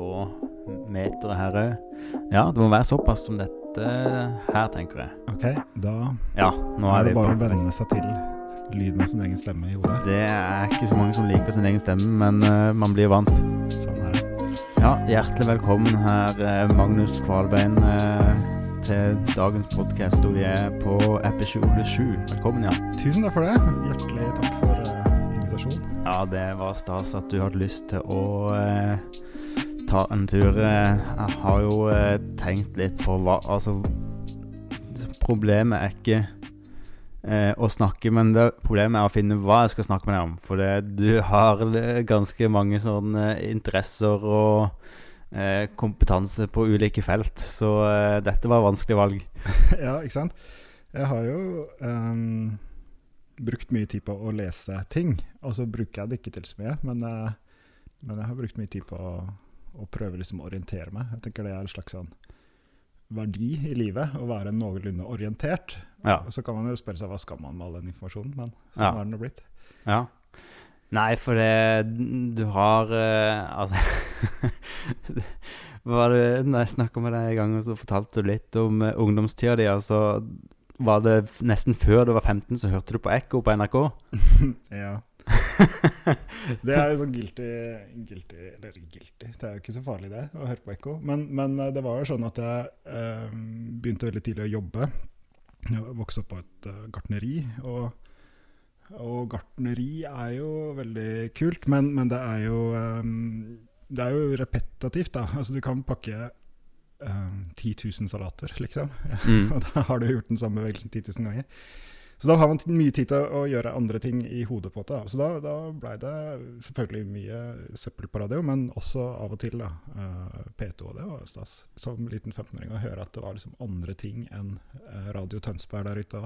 på meteret her òg. Ja, det må være såpass som dette her, tenker jeg. Ok, da Ja, nå er er det bare å venne seg til lyden av sin egen stemme i hodet. Det er ikke så mange som liker sin egen stemme, men uh, man blir vant. Sånn er det. Ja, hjertelig velkommen her, eh, Magnus Kvalbein, eh, til dagens podkast. Og vi er på episode sju. Velkommen, ja. Tusen takk for det. Hjertelig takk for invitasjonen. Ja, det var stas at du hadde lyst til å eh, ta en tur. Eh, Jeg har jo eh, tenkt litt på hva Altså, problemet er ikke eh, å snakke, men det, problemet er å finne hva jeg skal snakke med deg om. For det, du har eh, ganske mange sånne interesser og eh, kompetanse på ulike felt, så eh, dette var vanskelig valg. ja, ikke sant. Jeg har jo um, brukt mye tid på å lese ting, og så bruker jeg det ikke til så mye. Men, men jeg har brukt mye tid på å, å prøver liksom å orientere meg. Jeg tenker det er en slags sånn verdi i livet, å være noenlunde orientert. Ja. Og så kan man jo spørre seg hva skal man med all den informasjonen, men sånn Ja. har den jo blitt. Ja. Nei, for det Du har uh, Altså var det, Når jeg snakka med deg en gang, så fortalte du litt om uh, ungdomstida di. Altså, var det nesten før du var 15, så hørte du på Ekko på NRK? Ja. det er jo sånn guilty, guilty Eller guilty, det er jo ikke så farlig det, å høre på ekko. Men, men eh, det var jo sånn at jeg eh, begynte veldig tidlig å jobbe. Jeg vokste opp på et uh, gartneri. Og, og gartneri er jo veldig kult, men, men det er jo um, Det er jo repetitivt, da. Altså du kan pakke um, 10 000 salater, liksom. Mm. Og da har du gjort den samme bevegelsen 10 000 ganger. Så da har man mye tid til å gjøre andre ting i hodet på det. Så da, da blei det selvfølgelig mye søppel på radio, men også av og til da, eh, P2. Og det var stas som liten 15-åring å høre at det var liksom andre ting enn eh, Radio Tønsberg der ute.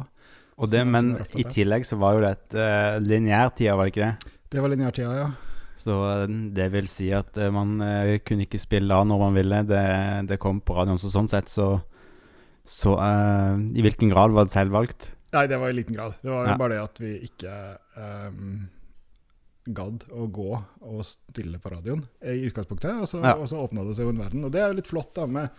Og det, men i tillegg så var jo det uh, lineærtida, var det ikke det? Det var lineærtida, ja. Så eh, det vil si at eh, man uh, kunne ikke spille av når man ville. Det, det kom på radioen. Så sånn sett så Så uh, i hvilken grad var det selvvalgt? Nei, det var i liten grad. Det var Ja. bare det at vi ikke um, gadd å gå og stille på radioen i utgangspunktet. Og så, Ja. og så åpna det seg jo en verden. Og det er jo litt flott da med,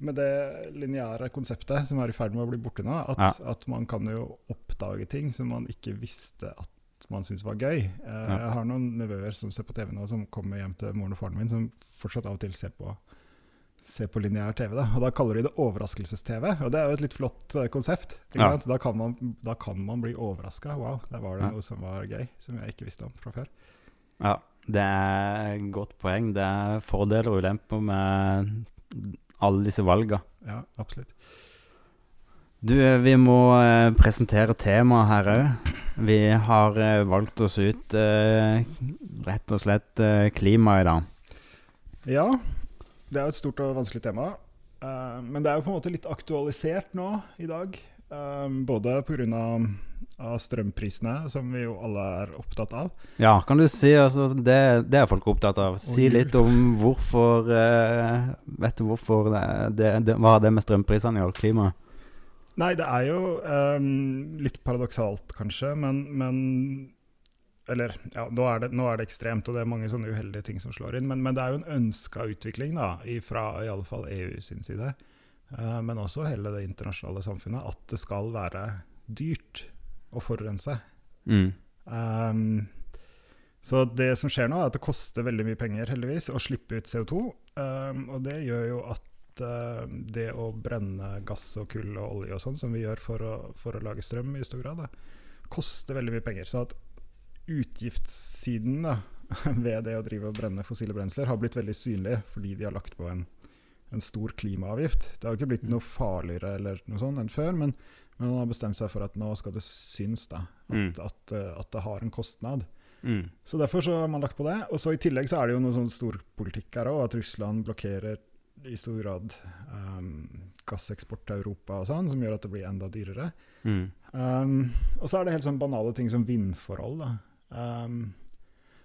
med det lineære konseptet som er i ferd med å bli borte nå. At, at man kan jo oppdage ting som man ikke visste at man syntes var gøy. Eh, Ja. Jeg har noen nevøer som ser på TV nå, som kommer hjem til moren og faren min, som fortsatt av og til ser på ser på lineær TV. Da. Og da kaller de det overraskelses-TV. Og det er jo et litt flott eh, konsept. Ikke Ja. Da, kan man, da kan man bli overraska. Wow, der var det Ja. noe som var gøy, som jeg ikke visste om fra før. Ja, det er et godt poeng. Det er fordeler og ulemper med alle disse valgene. Ja, absolutt. Du, eh, vi må eh, presentere temaet her òg. Vi har eh, valgt oss ut eh, rett og slett eh, klima i dag. Ja, det er jo et stort og vanskelig tema. Uh, men det er jo på en måte litt aktualisert nå i dag. Um, både pga. av strømprisene, som vi jo alle er opptatt av. Ja, kan du si altså, det, det er folk opptatt av. Si litt om hvorfor uh, Vet du hvorfor det, det, det, Hva har det med strømprisene å gjøre? Klimaet? Nei, det er jo um, litt paradoksalt, kanskje, men, men Eller, ja, nå er, det, nå er det ekstremt, og det er mange sånne uheldige ting som slår inn. Men, men det er jo en ønska utvikling, da, fra i alle fall EU sin side. uh, men også hele det internasjonale samfunnet, at det skal være dyrt å forurense. Mm. Um, så det som skjer nå, er at det koster veldig mye penger, heldigvis, å slippe ut CO2. Um, og det gjør jo at uh, det å brenne gass og kull og olje og sånn, som vi gjør for å, for å lage strøm i stor grad, da, koster veldig mye penger. Så at utgiftssiden da, ved det å drive og brenne fossile brensler har blitt veldig synlig fordi de har lagt på en, en stor klimaavgift. Det har ikke blitt noe farligere eller noe sånt enn før, men, men man har bestemt seg for at nå skal det synes da, at, Mm. at, eh, at det har en kostnad. Mm. Så derfor så har man lagt på det. Og så i tillegg så er det jo noe sånn storpolitikk her òg, at Russland blokkerer i stor grad um, gasseksport til Europa og sånn, som gjør at det blir enda dyrere. Mm. Um, og så er det helt sånn banale ting som vindforhold. Da. Um,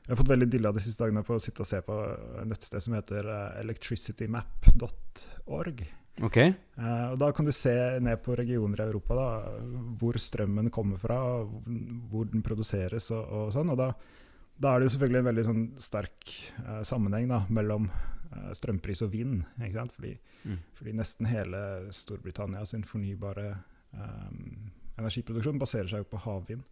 jeg har fått veldig dilla de siste dagene på å sitte og se på et nettsted som heter uh, electricitymap.org. Okay. Uh, og Da kan du se ned på regioner i Europa da, hvor strømmen kommer fra, hvor den produseres og, og sånn. Og da, da er det jo selvfølgelig en veldig sånn sterk uh, sammenheng da, mellom uh, strømpris og vind. Fordi, Mm. fordi nesten hele Storbritannia sin fornybare um, energiproduksjon baserer seg jo på havvind.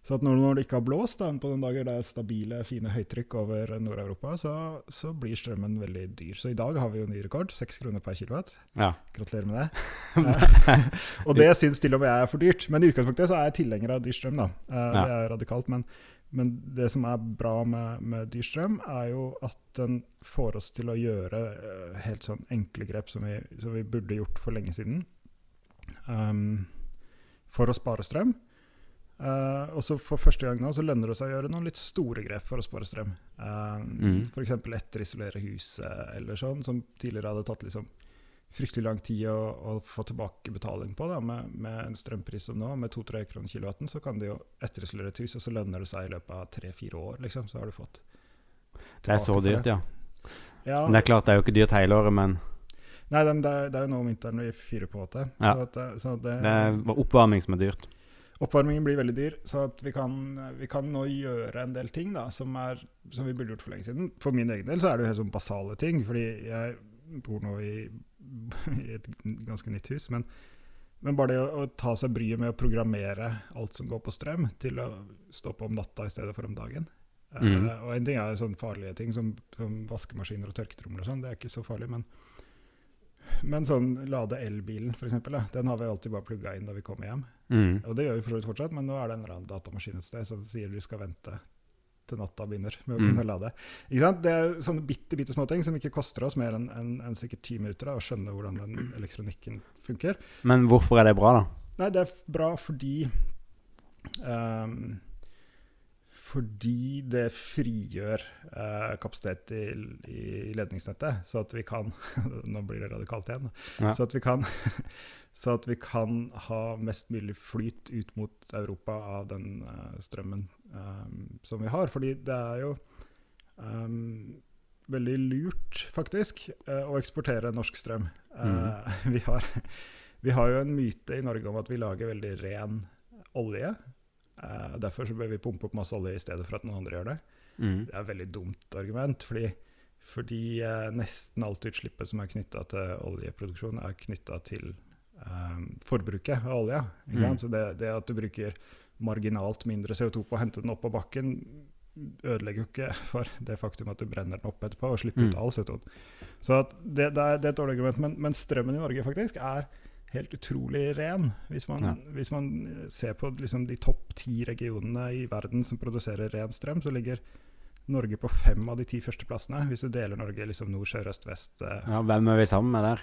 Så når, når det ikke har blåst, da, på noen dager det er stabile, fine høytrykk over Nord-Europa, så, så blir strømmen veldig dyr. Så i dag har vi jo ny rekord, seks kroner per kilowatt. Ja. Gratulerer med det. Og det syns til og med jeg er for dyrt. Men i utgangspunktet så er jeg tilhenger av dyr strøm. da. Eh. Det er radikalt. Men, men det som er bra med, med dyr strøm, er jo at den får oss til å gjøre uh, helt sånn enkle grep som vi, som vi burde gjort for lenge siden. Um, for å spare strøm. Eh, og så for første gang nå så lønner det seg å gjøre noen litt store grep for å spare strøm. Uh, Mm. F.eks. etterisolere huset eller sånn, som tidligere hadde tatt liksom fryktelig lang tid å, å få tilbake betaling på. Da. Med, med en strømpris som nå, med 2-3 kroner kilowatten, så kan du jo etterisolere et hus, og så lønner det seg i løpet av 3-4 år. Liksom, så har du fått Det er så dyrt, ja. Ja, Men det er klart, det er jo ikke dyrt hele året, men nei, det, er, det er jo nå om vinteren vi fyrer, på. Ja. Så at, det- så at det, det er oppvarming som er dyrt. Oppvarmingen blir veldig dyr, så vi, kan, vi kan nå gjøre en del ting da, som, er, som vi burde gjort for lenge siden. For min egen del så er det jo helt sånn basale ting, fordi jeg bor nå i, i et ganske nytt hus. Men, men bare det å, å ta seg bryet med å programmere alt som går på strøm, til å stå på om natta i stedet for om dagen. Mm. Uh, og en ting er sånn farlige ting som, som vaskemaskiner og tørketromler og sånn, det er ikke så farlig. men men sånn lade elbilen, f.eks., den har vi alltid bare plugga inn da vi kommer hjem. Mm. Og det gjør vi for så vidt fortsatt, men nå er det en eller annen datamaskin et sted som sier du skal vente til natta begynner med å Mm. begynne å lade. Det er sånne bitte, bitte små ting som ikke koster oss mer enn enn- enn sikkert ti minutter da, å skjønne hvordan den elektronikken funker. Men hvorfor er det bra, da? Nei, det er bra fordi ehm, fordi det frigjør eh, kapasitet i, i ledningsnettet, så at vi kan Nå blir det radikalt igjen. Ja. Så, at vi kan, så at vi kan ha mest mulig flyt ut mot Europa av den eh, strømmen ehm, som vi har. Fordi det er jo ehm, veldig lurt, faktisk, eh, å eksportere norsk strøm. Eh, vi, har, vi har jo en myte i Norge om at vi lager veldig ren olje. Eh, derfor så bør vi pumpe opp masse olje i stedet for at noen andre gjør det. Mm. Det er et veldig dumt argument, fordi, fordi uh, nesten alt utslippet som er knytta til oljeproduksjon, er knytta til um, forbruket av. Ikke Mm. Så det, det at du bruker marginalt mindre CO2 på å hente den opp av bakken, ødelegger jo ikke for det faktum at du brenner den opp etterpå og slipper Mm. ut all CO2. Så det, det, er, det er et dårlig argument, men, men strømmen i Norge faktisk er helt utrolig ren. Hvis man, Ja. hvis man ser på liksom de topp ti regionene i verden som produserer ren strøm, så ligger Norge på fem av de ti førsteplassene. Hvis du deler Norge liksom nord, sør, øst, vest. eh. Ja, hvem er vi sammen med der?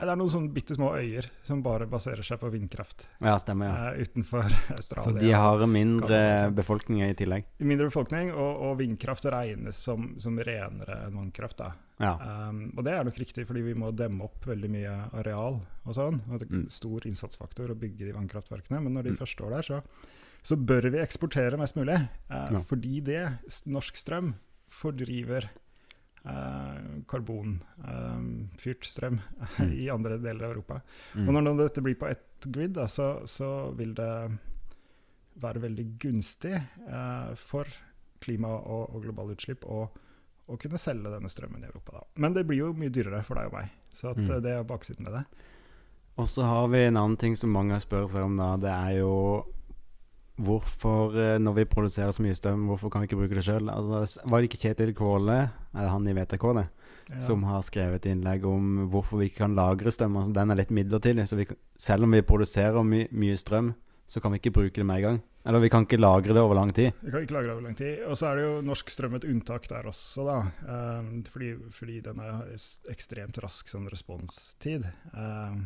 Det er noen sånne bitte små øyer som bare baserer seg på vindkraft Ja, stemmer, ja. eh, utenfor Australia. Så de har mindre befolkning i tillegg? Mindre befolkning, og, og vindkraft regnes som, som renere enn vannkraft. da. Ja. Um, og det er nok riktig, fordi vi må demme opp veldig mye areal og sånn. Og det er Mm. stor innsatsfaktor å bygge de vannkraftverkene. Men når de Mm. først står der, så, så bør vi eksportere mest mulig. Uh, Ja. Fordi det, norsk strøm, fordriver Uh, karbonfyrt strøm Mm. i andre deler av Europa. Mm. Og når dette blir på ett grid, da, så, så vil det være veldig gunstig uh, for klima og, og globale utslipp å, å kunne selge denne strømmen i Europa. Da. Men det blir jo mye dyrere for deg og meg, så at, Mm. det er baksiden ved det. Og så har vi en annen ting som mange spør seg om, da. Det er jo hvorfor, eh, når vi produserer så mye strøm, hvorfor kan vi ikke bruke det sjøl? Altså, var det ikke Kjetil Kvåle, eller han i VTK, det, Ja. som har skrevet innlegg om hvorfor vi ikke kan lagre strøm? Altså, den er litt midlertidig, så vi, selv om vi produserer my mye strøm, så kan vi ikke bruke det med en gang. Eller vi kan ikke lagre det over lang tid. Vi kan ikke lagre det over lang tid. Og så er det jo norsk strøm et unntak der også, da. Eh, fordi, fordi den er ekstremt rask sånn responstid. Eh,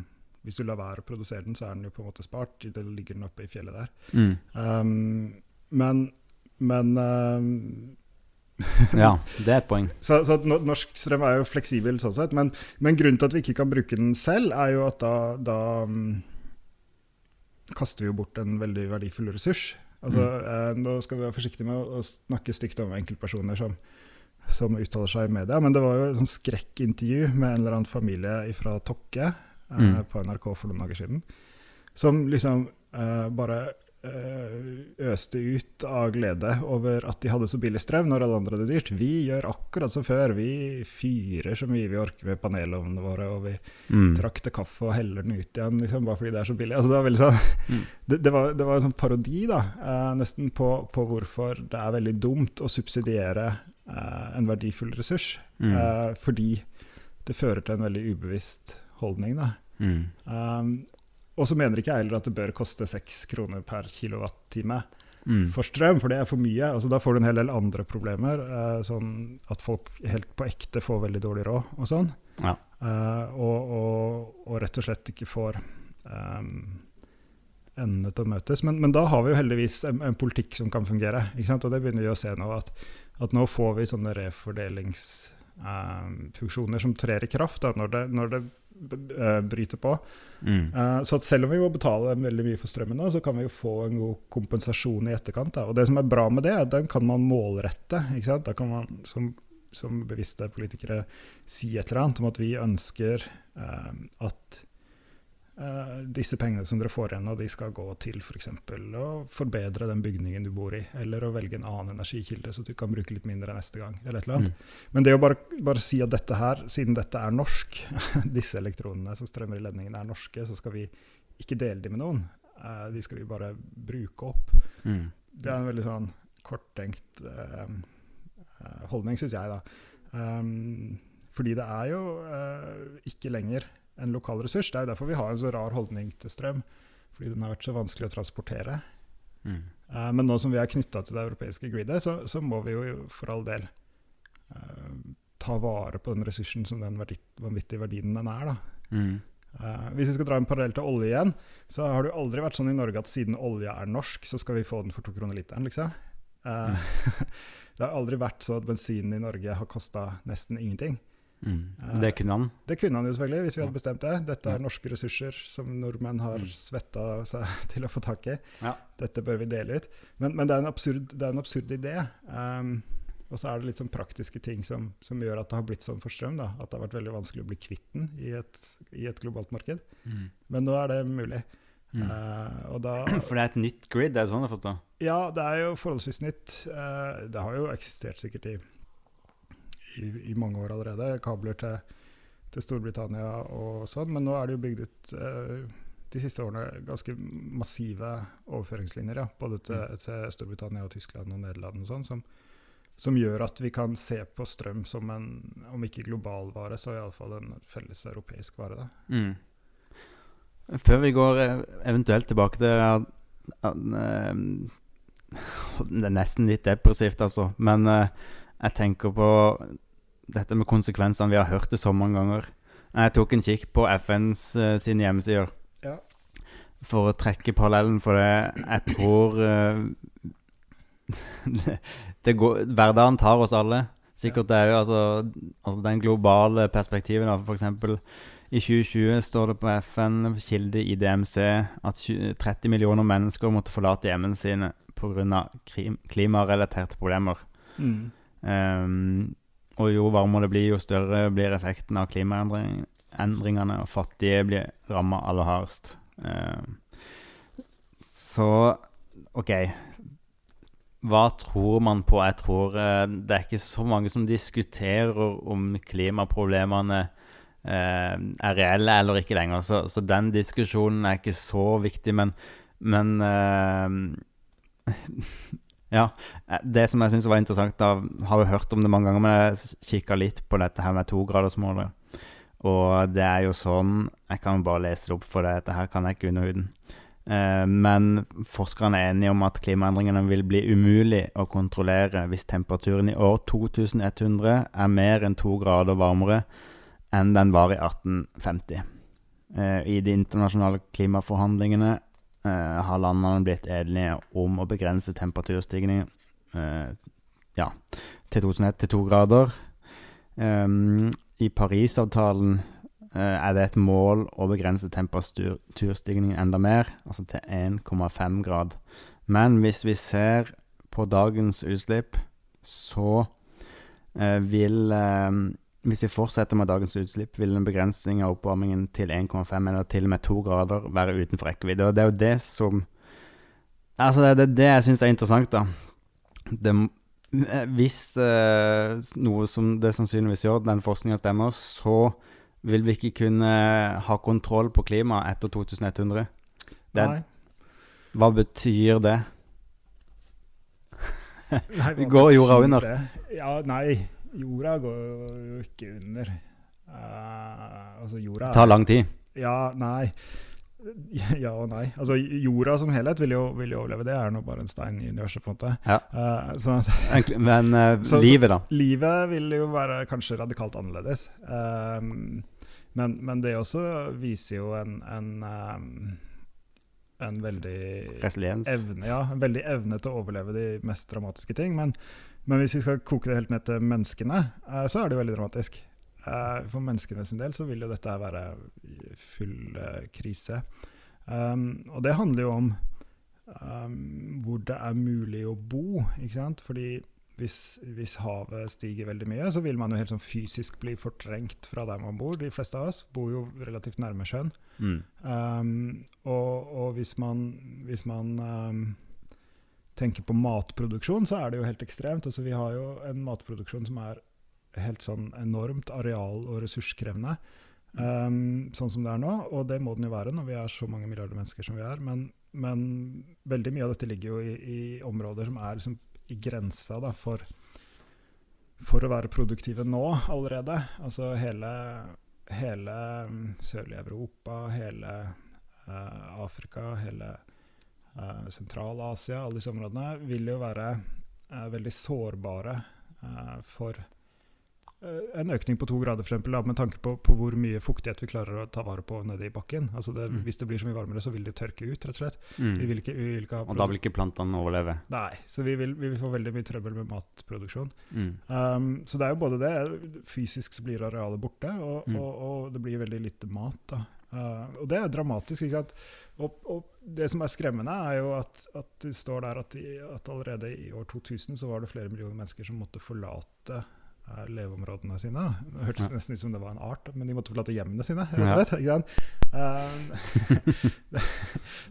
hvis du lar være å produsere den, så er den jo på en måte spart. Det ligger den oppe i fjellet der. Mm. Um, men men um, Ja, det er et poeng. så, så norsk strøm er jo fleksibel sånn sett. Men, men grunnen til at vi ikke kan bruke den selv, er jo at da, da kaster vi jo bort en veldig verdifull ressurs. Altså, eh, nå skal vi være forsiktige med å, snakke stygt om enkeltpersoner som, som uttaler seg i media, men det var jo et sånn skrekkintervju med en eller annen familie fra Tokke eh, Mm. på NRK for noen dager siden, som liksom eh, bare øste ut av glede over at de hadde så billig strøm når alle andre hadde dyrt. Vi gjør akkurat som før. Vi fyrer så mye vi orker med panelovnene våre, og vi Mm. trakter kaffe og heller den ut igjen liksom, bare fordi det er så billig. Altså, det, var sånn, Mm. det, det, var, det var en sånn parodi da, eh, nesten på, på hvorfor det er veldig dumt å subsidiere eh, en verdifull ressurs. Mm. Eh, fordi det fører til en veldig ubevisst holdning. Da. Mm. Um, og så mener ikke jeg heller at det bør koste seks kroner per kilowattime Mm. for strøm, for det er for mye. Altså, da får du en hel del andre problemer, eh, sånn at folk helt på ekte får veldig dårlig råd og sånn. Ja. Eh, og, og, og rett og slett ikke får um, endene til å møtes. Men, men da har vi jo heldigvis en, en politikk som kan fungere. Og det begynner vi å se nå, at, at nå får vi sånne refordelingsfunksjoner som trer i kraft da, når det, når det eh, bryter på. Mm. Uh, Så selv om vi må betale veldig mye for strømmen, da, så kan vi jo få en god kompensasjon i etterkant. Da. Og det som er bra med det, er at den kan man målrette. Da kan man som, som bevisste politikere si et eller annet om at vi ønsker uh, at eh, disse pengene som dere får igjen, og de skal gå til f.eks. For å forbedre den bygningen du bor i, eller å velge en annen energikilde, så du kan bruke litt mindre neste gang. eller et eller annet. Mm. Men det å bare, bare si at dette her, siden dette er norsk, disse elektronene som strømmer i ledningen er norske, så skal vi ikke dele de med noen. Eh, de skal vi bare bruke opp. Mm. Det er en veldig sånn korttenkt eh, eh, holdning, syns jeg, da. Um, fordi det er jo uh, ikke lenger en lokal ressurs. Det er jo derfor vi har en så rar holdning til strøm. Fordi den har vært så vanskelig å transportere. Mm. Uh, men nå som vi er knytta til det europeiske gridet, så, så må vi jo for all del uh, ta vare på den ressursen som den verdi, vanvittige verdien den er. Mm. Uh, hvis vi skal dra en parallell til olje igjen, så har det jo aldri vært sånn i Norge at siden olja er norsk, så skal vi få den for to kroner literen, liksom. Mm. det har aldri vært sånn at bensinen i Norge har kosta nesten ingenting. Mm. Det kunne han. Det kunne han jo selvfølgelig hvis vi hadde bestemt det. Dette er norske ressurser som nordmenn har Mm. svetta seg til å få tak i. Ja. Dette bør vi dele ut. Men, men det, er en absurd, det er en absurd idé. Um, og så er det litt sånn praktiske ting som, som gjør at det har blitt sånn for strøm. Da. At det har vært veldig vanskelig å bli kvitt den i et, i et globalt marked. Mm. Men nå er det mulig. Mm. Uh, og da For det er et nytt grid, det er sånn jeg da? Ja, det er jo forholdsvis nytt. Uh, det har jo eksistert sikkert i, i, i mange år allerede, kabler til, til Storbritannia og sånn, men nå er det jo bygd ut eh, de siste årene ganske massive overføringslinjer, ja, både til, Mm. til Storbritannia og Tyskland og Nederland og sånn, som, som gjør at vi kan se på strøm som en, om ikke global vare, så iallfall en felles europeisk vare. Da. Mm. Før vi går eh, eventuelt tilbake til eh, Det er nesten litt depressivt, altså. Men eh, jeg tenker på dette med konsekvensene. Vi har hørt det så mange ganger. Jeg tok en kikk på FNs uh, sine hjemmesider Ja. for å trekke parallellen, for det jeg tror uh, det, går, Hverdagen tar oss alle. Sikkert det er jo altså, altså den globale perspektivet, da. Eksempel i 2020 står det på FN, kilde i DMC, at 20 30 millioner mennesker måtte forlate hjemmene sine pga. klimarelaterte problemer. Mm. Ehm, og jo varmere det blir, jo større blir effekten av klimaendringene, og fattige blir ramma aller hardest. Ehm, så OK. Hva tror man på? Jeg tror eh, det er ikke så mange som diskuterer om klimaproblemene eh, er reelle eller ikke lenger. Så, så den diskusjonen er ikke så viktig, men, men eh, Ja. Eh, Det som jeg syns var interessant, da har vi hørt om det mange ganger, men jeg kikka litt på dette her med togradersmålet. Og det er jo sånn Jeg kan bare lese det opp, for dette her kan jeg ikke under huden. Eh, men forskerne er enige om at klimaendringene vil bli umulig å kontrollere hvis temperaturen i år 2100 er mer enn to grader varmere enn den var i 1850. Eh, I de internasjonale klimaforhandlingene eh, har landene blitt enige om å begrense temperaturstigningen eh, ja, til 2001 til to grader. Um, I Parisavtalen eh, er det et mål å begrense temperaturstigningen enda mer, altså til 1,5 grad. Men hvis vi ser på dagens utslipp, så eh, vil Hvis vi fortsetter med dagens utslipp, vil en begrensning av oppvarmingen til 1,5 eller til og med 2 grader være utenfor rekkevidde. Og det er jo det som Altså, det er det, det jeg syns er interessant, da. Det, hvis eh, noe som det sannsynligvis gjør, den forskninga stemmer, så vil vi ikke kunne ha kontroll på klimaet etter 2100. Det, Nei. hva betyr det? Nei, Vi går jorda under. det? Ja, nei, jorda går jo ikke under. Uh, altså, jorda Det tar lang tid. Ja, nei. Ja og nei. Altså, jorda som helhet vil jo, vil jo overleve. Det er nå bare en stein i universet, på en måte. Ja. Uh, så, Men uh, Så- livet, da? livet vil jo være kanskje radikalt annerledes. Um, men, men det også viser jo en, en, en veldig Resiliens? evne, ja, en veldig evne til å overleve de mest dramatiske ting. Men, men hvis vi skal koke det helt ned til menneskene, eh, så er det jo veldig dramatisk. Eh, for menneskene sin del så vil jo dette her være full eh, krise. Um, og det handler jo om um, hvor det er mulig å bo, ikke sant? Fordi hvis, hvis havet stiger veldig mye, så vil man jo helt sånn fysisk bli fortrengt fra der man bor. De fleste av oss bor jo relativt nærme sjøen. Mm. Um, og, og hvis man, hvis man um, tenker på matproduksjon, så er det jo helt ekstremt. Altså, vi har jo en matproduksjon som er helt sånn enormt areal- og ressurskrevende. Um, sånn som det er nå, og det må den jo være når vi er så mange milliarder mennesker som vi er. Men, men veldig mye av dette ligger jo i, i områder som er liksom i grensa da, for, for å være produktive nå allerede. Altså hele, hele um, sørlige Europa, hele uh, Afrika, hele eh, Sentral-Asia, alle disse områdene, vil jo være eh, veldig sårbare eh, for eh, en økning på to grader, for eksempel, da, med tanke på, på hvor mye fuktighet vi klarer å ta vare på nede i bakken. Altså det, Mm. Hvis det blir så mye varmere, så vil det tørke ut, rett og slett. Mm. Vi vil ikke, vi vil ikke Og da vil ikke plantene overleve? Nei, så vi vil, vi vil få veldig mye trøbbel med matproduksjon. Mm. Um, så det er jo både det Fysisk så blir arealet borte, og, Mm. og, og det blir veldig lite mat. da. Uh, og det er dramatisk. ikke sant? Og, og det som er skremmende, er jo at, at det står der at, i, at allerede i år 2000 så var det flere millioner mennesker som måtte forlate uh, leveområdene sine. Det hørtes nesten ut som det var en art, men de måtte forlate hjemmene sine. rett og slett? Um, det,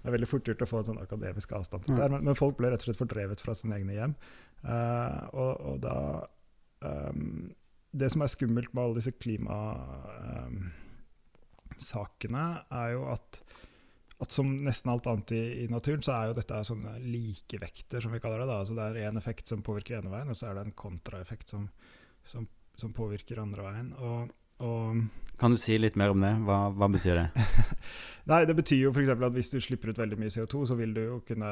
er veldig fort gjort å få en sånn akademisk avstand til det, men, men folk ble rett og slett fordrevet fra sine egne hjem. Uh, og, og da um, Det som er skummelt med alle disse klimasakene, er jo at, at som nesten alt annet i, i naturen, så er jo dette sånne likevekter, som vi kaller det. da, altså Det er en effekt som påvirker ene veien, og så er det en kontraeffekt som, som, som påvirker andre veien. Og, og Kan du si litt mer om det? Hva, hva betyr det? Nei, Det betyr jo f.eks. at hvis du slipper ut veldig mye CO2, så vil du jo kunne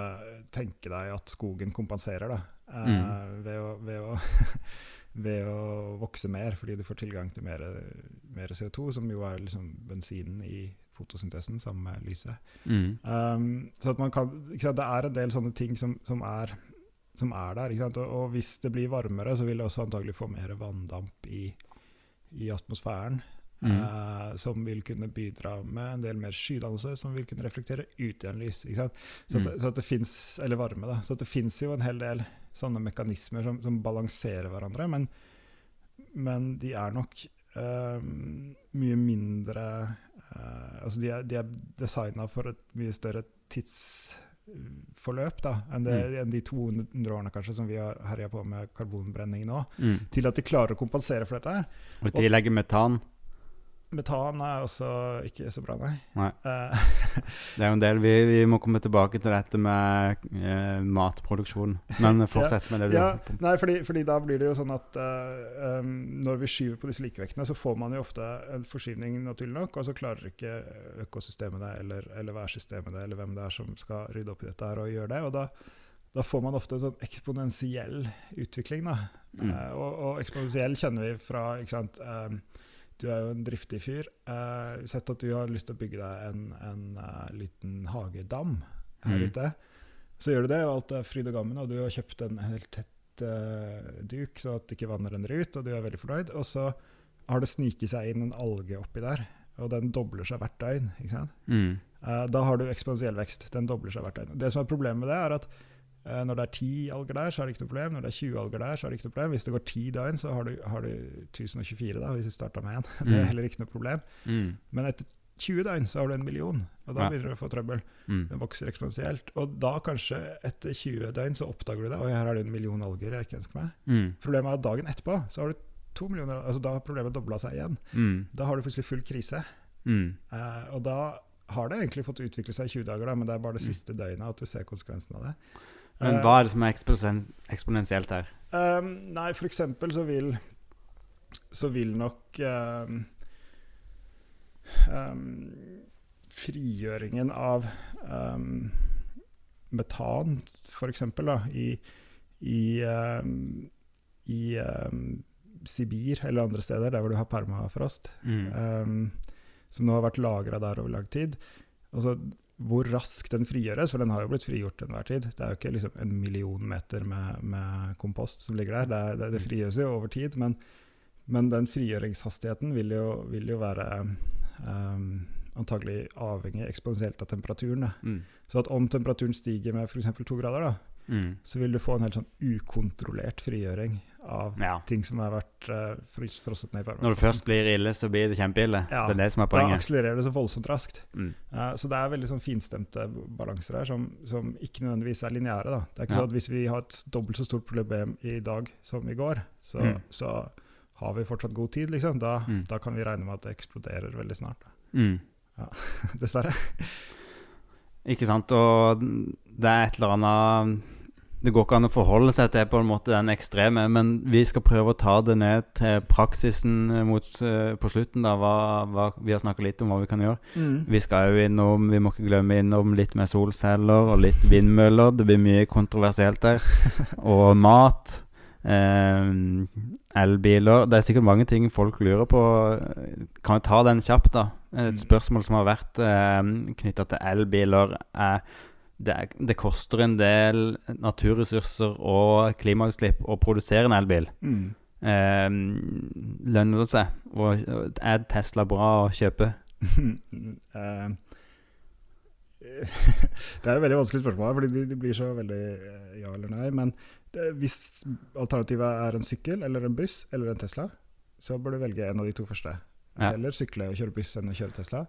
tenke deg at skogen kompenserer da, eh, Mm. ved, å, ved, å, ved å vokse mer, fordi du får tilgang til mer, mer CO2, som jo er liksom bensinen i fotosyntesen sammen med lyset. Mm. Um, så at man kan, sant, Det er en del sånne ting som, som, er, som er der. Ikke sant? Og, og hvis det blir varmere, så vil det også antagelig få mer vanndamp i, i atmosfæren. Mm. Uh, som vil kunne bidra med en del mer skydannelse, som vil kunne reflektere ut igjen lys. Ikke sant? Så, at, Mm. så at det finnes, eller varme da, så at det fins jo en hel del sånne mekanismer som, som balanserer hverandre, men, men de er nok uh, mye mindre uh, Altså de er, de er designa for et mye større tidsforløp da, enn, det, Mm. enn de 200 årene kanskje som vi har herja på med karbonbrenning nå, Mm. til at de klarer å kompensere for dette her. Og i tillegg metan. Metan er også ikke så bra, nei. Nei. Eh, Det er jo en del Vi, vi må komme tilbake til dette med eh, matproduksjon. Men fortsett med det du ja, nei, fordi, fordi da blir det jo sånn at eh, um, når vi skyver på disse likevektene, så får man jo ofte en forskyvning, naturlig nok, og så klarer ikke økosystemet det, eller, eller værsystemet det, eller hvem det er som skal rydde opp i dette her og gjøre det. Og da, da får man ofte en sånn eksponentiell utvikling, da. Mm. Eh, og, og eksponentiell kjenner vi fra ikke sant, um, Du er jo en driftig fyr. Uh, sett at du har lyst til å bygge deg en, en eh, liten hagedam her Mm. ute. Så gjør du det, og alt er fryd og gammen, og du har kjøpt en helt tett uh, duk, så at ikke vannet renner ut, og du er veldig fornøyd. Og så har det sniket seg inn en alge oppi der, og den dobler seg hvert døgn. Mm. Da har du eksponentiell vekst. Den dobler seg hvert døgn. Det som er problemet med det, er at når det er 10 alger der, så er det ikke noe problem. Når det er 20 alger der, så er det ikke noe problem. Hvis det går 10 døgn, så har du, har du 1024, da, hvis vi starter med én. Det er Mm. heller ikke noe problem. Mm. Men etter 20 døgn så har du en million, og da Ja. begynner du å få trøbbel. Mm. Den vokser eksponentielt. Og da kanskje etter 20 døgn så oppdager du det. Oi, her er det en million alger jeg ikke ønsker meg. Mm. Problemet er at dagen etterpå så har du to millioner Altså da har problemet dobla seg igjen. Mm. Da har du plutselig full krise. Mm. Eh, og da har det egentlig fått utvikle seg i 20 dager, da, men det er bare det siste døgnet at du ser konsekvensen av det. Men Eh, hva er det som er eksponen- eksponentielt her? Um, nei, for eksempel så vil Så vil nok um, um, Frigjøringen av um, metan, da, i, i, i Sibir eller andre steder, der hvor du har permafrost, Mm. som nå har vært lagra der over lang tid. Altså, hvor raskt den frigjøres, for den har jo blitt frigjort til enhver tid. Det er jo ikke liksom en million meter med, med kompost som ligger der. Det, det, det frigjøres jo over tid, men, men den frigjøringshastigheten vil jo, vil jo være um, antagelig avhengig eksponentielt av temperaturen. Mm. Så at om temperaturen stiger med f.eks. to grader, da, Mm. så vil du få en helt sånn ukontrollert frigjøring av Ja. ting som har vært uh, frosset ned i varmen. Når det først blir ille, så blir det kjempeille. Ja, det er det som er Da akselererer det så voldsomt raskt. Mm. Uh, så det er veldig sånn finstemte balanser her, som, som ikke nødvendigvis er lineære. Det er ikke Ja. sånn at Hvis vi har et dobbelt så stort problem i dag som i går, så, Mm. så har vi fortsatt god tid. Liksom. Da, Mm. da kan vi regne med at det eksploderer veldig snart. Mm. Dessverre. Ikke sant. Og det er et eller annet Det går ikke an å forholde seg til på en måte den ekstreme, men vi skal prøve å ta det ned til praksisen mot, eh, på slutten. da, hva, hva, Vi har snakka litt om hva vi kan gjøre. Vi skal jo innom, vi må ikke glemme innom litt med solceller og litt vindmøller. Det blir mye kontroversielt der. Og mat. Eh, elbiler. Det er sikkert mange ting folk lurer på. Kan vi ta den kjapt, da? Et Mm. spørsmål som har vært eh, knytta til elbiler, er det, er det koster en del naturressurser og klimautslipp å produsere en elbil. Mm. Eh, lønner det seg? Og er Tesla bra å kjøpe? Eh, det er et veldig vanskelig spørsmål, fordi de, de blir så veldig eh, ja eller nei. Men det, hvis alternativet er en sykkel eller en buss eller en Tesla, så bør du velge en av de to første. Ja. Heller sykle og kjøre buss enn å kjøre Tesla.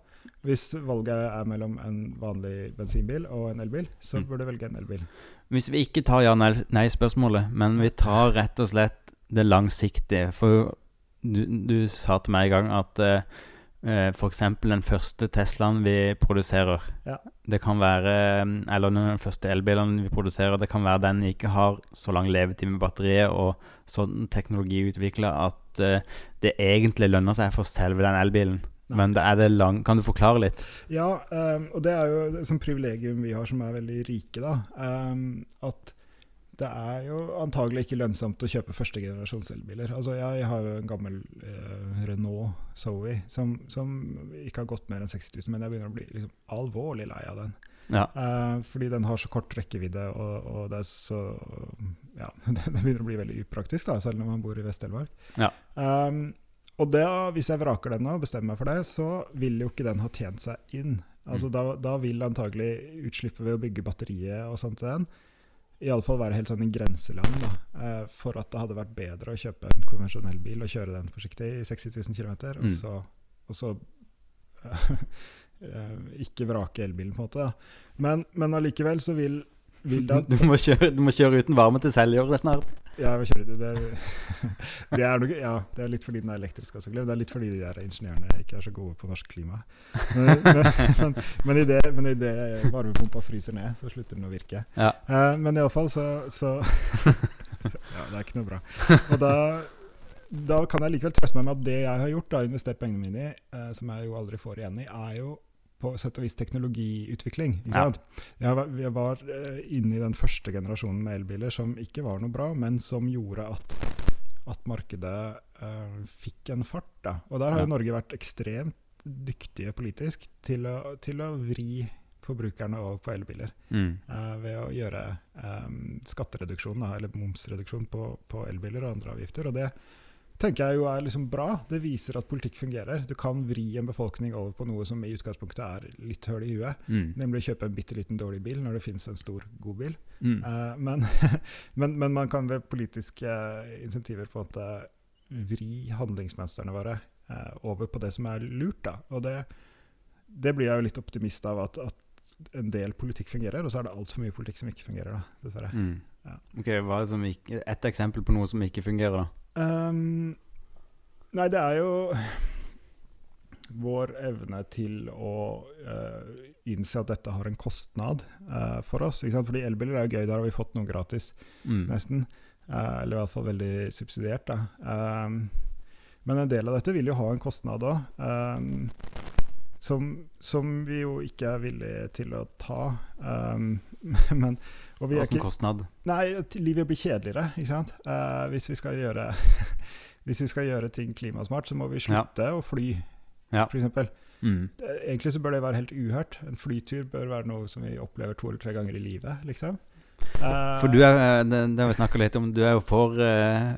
Hvis valget er mellom en vanlig bensinbil og en elbil, så Mm. bør du velge en elbil. Hvis vi ikke tar ja-nei-spørsmålet, men vi tar rett og slett det langsiktige For du, du sa til meg en gang at uh, f.eks. den første Teslaen vi produserer Ja. Det kan være Eller den første elbilen vi produserer, det kan være den ikke har så lang levetid med batteriet og sånn teknologi utvikla at eh, det egentlig lønner seg for selve den elbilen. Men det er det lang Kan du forklare litt? Ja, um, og det er jo et privilegium vi har som er veldig rike, da. Um, at det er jo antagelig ikke lønnsomt å kjøpe førstegenerasjons elbiler. Altså, jeg har jo en gammel eh, Renault Zoe som, som ikke har gått mer enn 60 000, men jeg begynner å bli liksom, alvorlig lei av den. Ja. Eh, fordi den har så kort rekkevidde, og, og det er så Ja, det begynner å bli veldig upraktisk, da, selv når man bor i Vest-Telemark. Ja. Um, og det, hvis jeg vraker den nå og bestemmer meg for det, så vil jo ikke den ha tjent seg inn. Altså Mm. da, da vil antagelig utslippet ved å bygge batteriet og sånt til den iallfall være helt sånn i grenseland da, eh, for at det hadde vært bedre å kjøpe en konvensjonell bil og kjøre den forsiktig i 60 000 km, og Mm. så, og så eh, ikke vrake elbilen, på en måte. Da. Men, men allikevel så vil, Du må, kjøre, du må kjøre uten varme til selger snart. Ja, jeg kjører det. Det, det, er noe, ja, det er litt fordi den er elektrisk. Altså. Det er litt fordi de der ingeniørene ikke er så gode på norsk klima. Men, men, men, men i det, men i det varmepumpa fryser ned, så slutter den å virke. Ja. Uh, men iallfall så, så Ja, det er ikke noe bra. Og da, da kan jeg likevel trøste meg med at det jeg har gjort, da, investert pengene mine i, eh, som jeg jo aldri får igjen i, er jo på sett og vis teknologiutvikling. Ja. Jeg var, jeg var eh, inne i den første generasjonen med elbiler som ikke var noe bra, men som gjorde at, at markedet uh, fikk en fart. Da. Og der har Ja. Norge vært ekstremt dyktige politisk til å, til å vri forbrukerne over på elbiler. Mm. Uh, ved å gjøre um, skattereduksjon, da, eller momsreduksjon på, på elbiler og andre avgifter. Og det tenker jeg jo er liksom bra. Det viser at politikk fungerer. Du kan vri en befolkning over på noe som i utgangspunktet er litt høl i huet. Mm. Nemlig kjøpe en bitte liten dårlig bil når det finnes en stor, god bil. Mm. Eh, men, men, men man kan ved politiske insentiver på en måte vri handlingsmønstrene våre eh, over på det som er lurt. Da. Og det, det blir jeg jo litt optimist av, at, at en del politikk fungerer, og så er det altfor mye politikk som ikke fungerer, da, dessverre. Mm. Ja. Ok, hva er som ikke, Et eksempel på noe som ikke fungerer, da? Ehm, nei, det er jo vår evne til å uh, innse at dette har en kostnad uh, for oss. Ikke sant? Fordi elbiler er jo gøy, der har vi fått noe gratis, Mm. nesten. Uh, eller i hvert fall veldig subsidiert. Da. Um, men en del av dette vil jo ha en kostnad òg. som, som vi jo ikke er villige til å ta. Um, men, og vi er Hvilken ikke, kostnad? Nei, livet blir kjedeligere, ikke sant. Uh, hvis, vi skal gjøre, hvis vi skal gjøre ting klimasmart, så må vi slutte å fly, Ja. eksempel. Mm. Eh, Egentlig så bør det være helt uhørt. En flytur bør være noe som vi opplever to eller tre ganger i livet, liksom. For du er, eh, det, det har vi litt om, du er jo for, eh,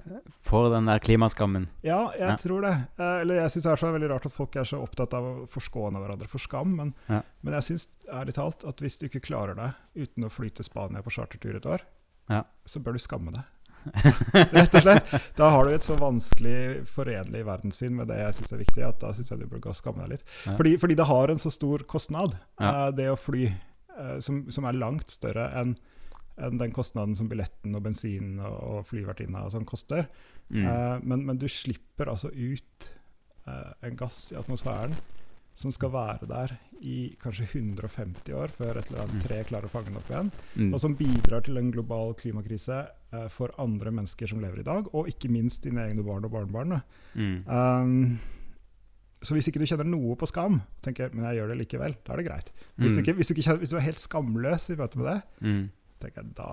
for den der klimaskammen. Ja, jeg Ja. tror det. Eh, eller jeg syns det er så veldig rart at folk er så opptatt av å forskåne hverandre for skam, men, Ja. men jeg syns ærlig talt at hvis du ikke klarer deg uten å fly til Spania på chartertur et år, Ja. så bør du skamme deg. Rett og slett. Da har du et så vanskelig forenlig verdenssyn med det jeg syns er viktig, at da syns jeg du bør skamme deg litt. Fordi, fordi det har en så stor kostnad, det å fly, som, som er langt større enn enn den kostnaden som billetten og bensin og, flyvertinna sånn koster. Mm. Eh, men, men du slipper altså ut eh, en gass i atmosfæren som skal være der i kanskje 150 år før et eller annet Mm. tre klarer å fange den opp igjen. Mm. Og som bidrar til en global klimakrise eh, for andre mennesker som lever i dag, og ikke minst dine egne barn og barnebarn. Mm. Um, så hvis ikke du kjenner noe på skam, tenker men jeg gjør det likevel, da er det greit. Hvis, du, Mm. ikke, hvis, du, kjenner, hvis du er helt skamløs i møte med det, Mm. Tenker jeg da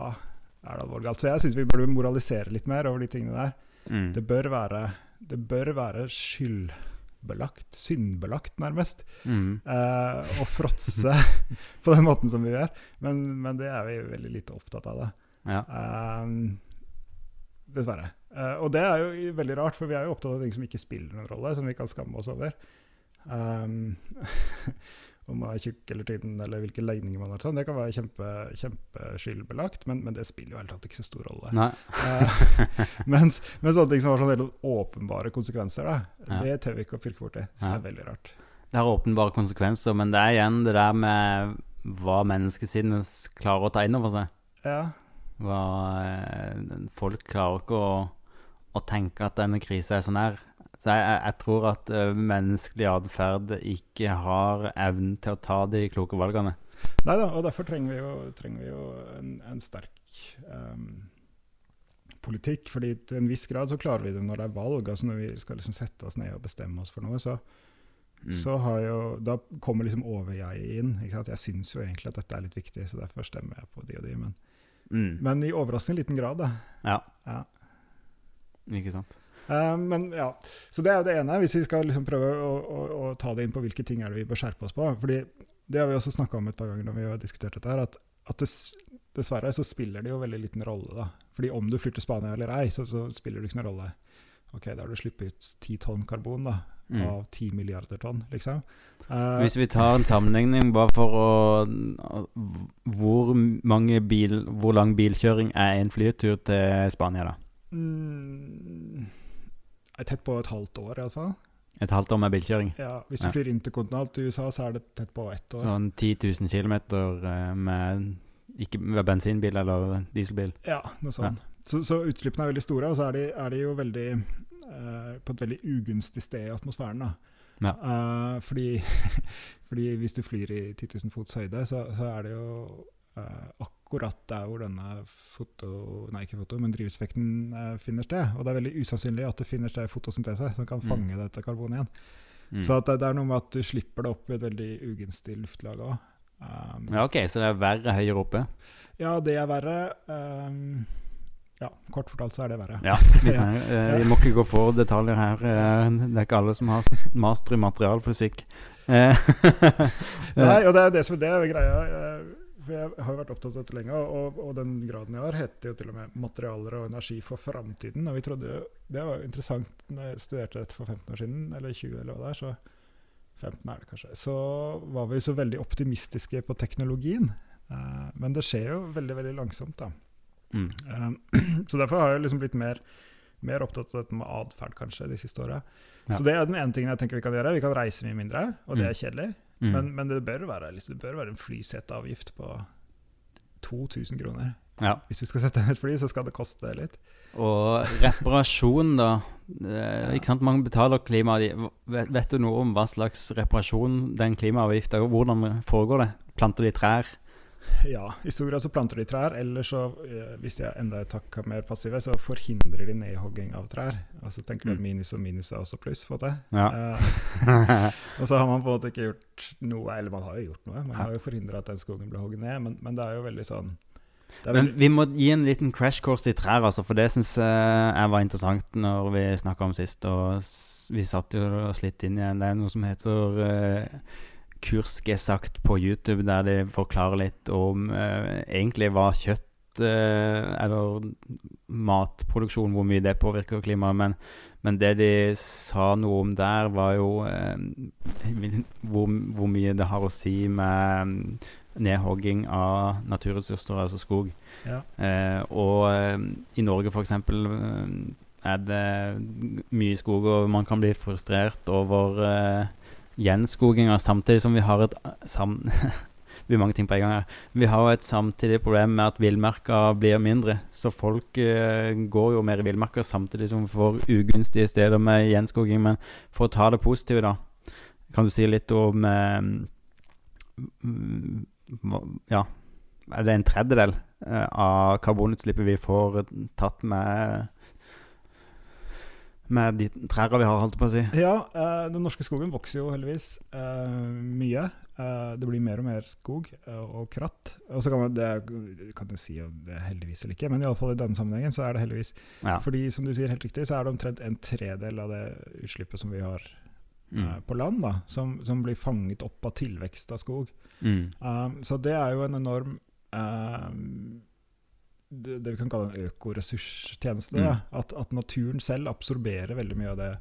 er det alvorlig galt. Så jeg syns vi burde moralisere litt mer over de tingene der. Mm. Det bør være, det bør være skyldbelagt, syndbelagt nærmest, Mm. eh, å fråtse på den måten som vi gjør. Men, men det er vi veldig lite opptatt av. da. Ja. Eh, dessverre. Eh, og det er jo veldig rart, for vi er jo opptatt av ting som ikke spiller noen rolle, som vi kan skamme oss over. Ehm, om man er tjukk eller tynn, eller hvilke legninger man har. Sånn. Det kan være kjempe, kjempeskyldbelagt, men, men det spiller jo helt tatt ikke så stor rolle. Eh, mens, men sånne ting som har sånne helt åpenbare konsekvenser, da, Ja. det tør vi ikke å pirke borti. Så det er veldig rart. Det har åpenbare konsekvenser, men det er igjen det der med hva menneskesinnet klarer å ta inn over seg. Ja, Hva eh, Folk klarer ikke å, å tenke at denne krisa er så nær. Så jeg, jeg, tror at eh, menneskelig atferd ikke har evnen til å ta de kloke valgene. Nei da, og derfor trenger vi jo, trenger vi jo en, en sterk um, politikk. fordi til en viss grad så klarer vi det når det er valg. altså Når vi skal liksom sette oss ned og bestemme oss for noe, så, Mm. så har jo Da kommer liksom over-jeg inn. Jeg syns jo egentlig at dette er litt viktig, så derfor stemmer jeg på de og de. Men, Mm. men i overraskende liten grad, da. Ja, Ja. ikke sant. Eh, men ja, Så det er jo det ene, hvis vi skal liksom prøve å, å, å ta det inn på hvilke ting er det vi bør skjerpe oss på. fordi Det har vi også snakka om et par ganger når vi har diskutert dette. her, At, at det, dessverre så spiller det jo veldig liten rolle. da. Fordi om du flyr til Spania eller ei, så, så spiller det ikke noen rolle. Ok, Da har du sluppet ut ti tonn karbon da, Mm. av ti milliarder tonn, liksom. Uh, Hvis vi tar en sammenligning bare for å Hvor mange bil Hvor lang bilkjøring er en flytur til Spania, da? mm, tett på et halvt år, iallfall. Et halvt år med bilkjøring. Ja, hvis du Ja. flyr interkontinentalt til USA, så er det tett på ett år. Sånn 10 000 km med med bensinbil eller dieselbil. Ja, noe sånt. Så, så utslippene er veldig store, og så er de, er de jo veldig eh, på et veldig ugunstig sted i atmosfæren. da. Ja. Uh, fordi, fordi hvis du flyr i 10 000 fots høyde, så, så er det jo akkurat der hvor denne foto, nei ikke foto, men drivhuseffekten eh, finner sted. Og det er veldig usannsynlig at det finner sted fotosyntese som kan Mm. fange dette karbonet igjen. Mm. Så at det, det er noe med at du slipper det opp i et veldig ugunstig luftlag òg. Um, Ja, OK, så det er verre høyere oppe? ja, det er verre. Um, ja, kort fortalt så er det verre. Ja. Vi, kan, uh, vi må ikke gå for detaljer her. Uh, det er ikke alle som har master i materialfysikk. Uh, Nei, og det er det som det er greia. For jeg har jo vært opptatt av dette lenge, og, og den graden jeg har, heter jo til og med 'Materialer og energi for framtiden'. Og vi trodde jo, Det var jo interessant når jeg studerte dette for 15 år siden, eller 20, eller hva det er. så 15 er det kanskje. Så var vi så veldig optimistiske på teknologien. Eh, men det skjer jo veldig, veldig langsomt, da. mm. Eh, så derfor har jeg liksom blitt mer, mer opptatt av dette med atferd, kanskje, de siste åra. Ja. Så det er den ene tingen jeg tenker vi kan gjøre. Vi kan reise mye mindre, og det er kjedelig. Mm. Men, men det, bør være, liksom, det bør være en flyseteavgift på 2000 kroner. ja. Hvis du skal sette inn et fly, så skal det koste litt. Og reparasjon, da. Eh, ikke sant, Mange betaler klima... Vet, vet du noe om hva slags reparasjon den klimaavgifta Hvordan foregår det? Planter de trær? Ja, i stor grad så planter de trær, eller så, eh, hvis de er enda et hakk mer passive, så forhindrer de nedhogging av trær. Og så tenker du at Mm. minus og minus er også pluss, på måte. Ja. Uh, og så har man på en måte ikke gjort noe, eller man har jo gjort noe, man har jo forhindra at den skogen ble hogget ned, men, men det er jo veldig sånn det Men vi må gi en liten crash course i trær, altså, for det syns jeg var interessant når vi snakka om sist. Og vi satt jo og slitt inn igjen. Det er noe som heter uh, Kursgesagt på YouTube, der de forklarer litt om eh, egentlig hva kjøtt eh, eller matproduksjon, hvor mye det påvirker klimaet. Men, men det de sa noe om der, var jo eh, hvor, hvor mye det har å si med mm, nedhogging av naturressurser, altså skog. ja. Eh, og i Norge f.eks. Er det mye skog, og man kan bli frustrert over eh, gjenskoginga, samtidig som vi har et sam Det mange ting på en gang her. Vi har et samtidig problem med at villmarka blir mindre. Så folk uh, går jo mer i villmarka samtidig som vi får ugunstige steder med gjenskoging. Men for å ta det positive, da, kan du si litt om eh, mm, Ja, er det en tredjedel uh, av karbonutslippet vi får tatt med med de trærne vi har, holdt på å si. Ja, eh, den norske skogen vokser jo heldigvis eh, mye. Eh, det blir mer og mer skog og kratt. Og så kan man, det kan du si om det er heldigvis eller ikke, men iallfall i denne sammenhengen så er det heldigvis. Ja. Fordi som du sier helt riktig, så er det omtrent en tredel av det utslippet som vi har Mm. på land, da, som, som blir fanget opp av tilvekst av skog. Mm. Um, så det er jo en enorm um, det, vi kan kalle en økoressurstjeneste. Mm. Ja. At, at naturen selv absorberer veldig mye av det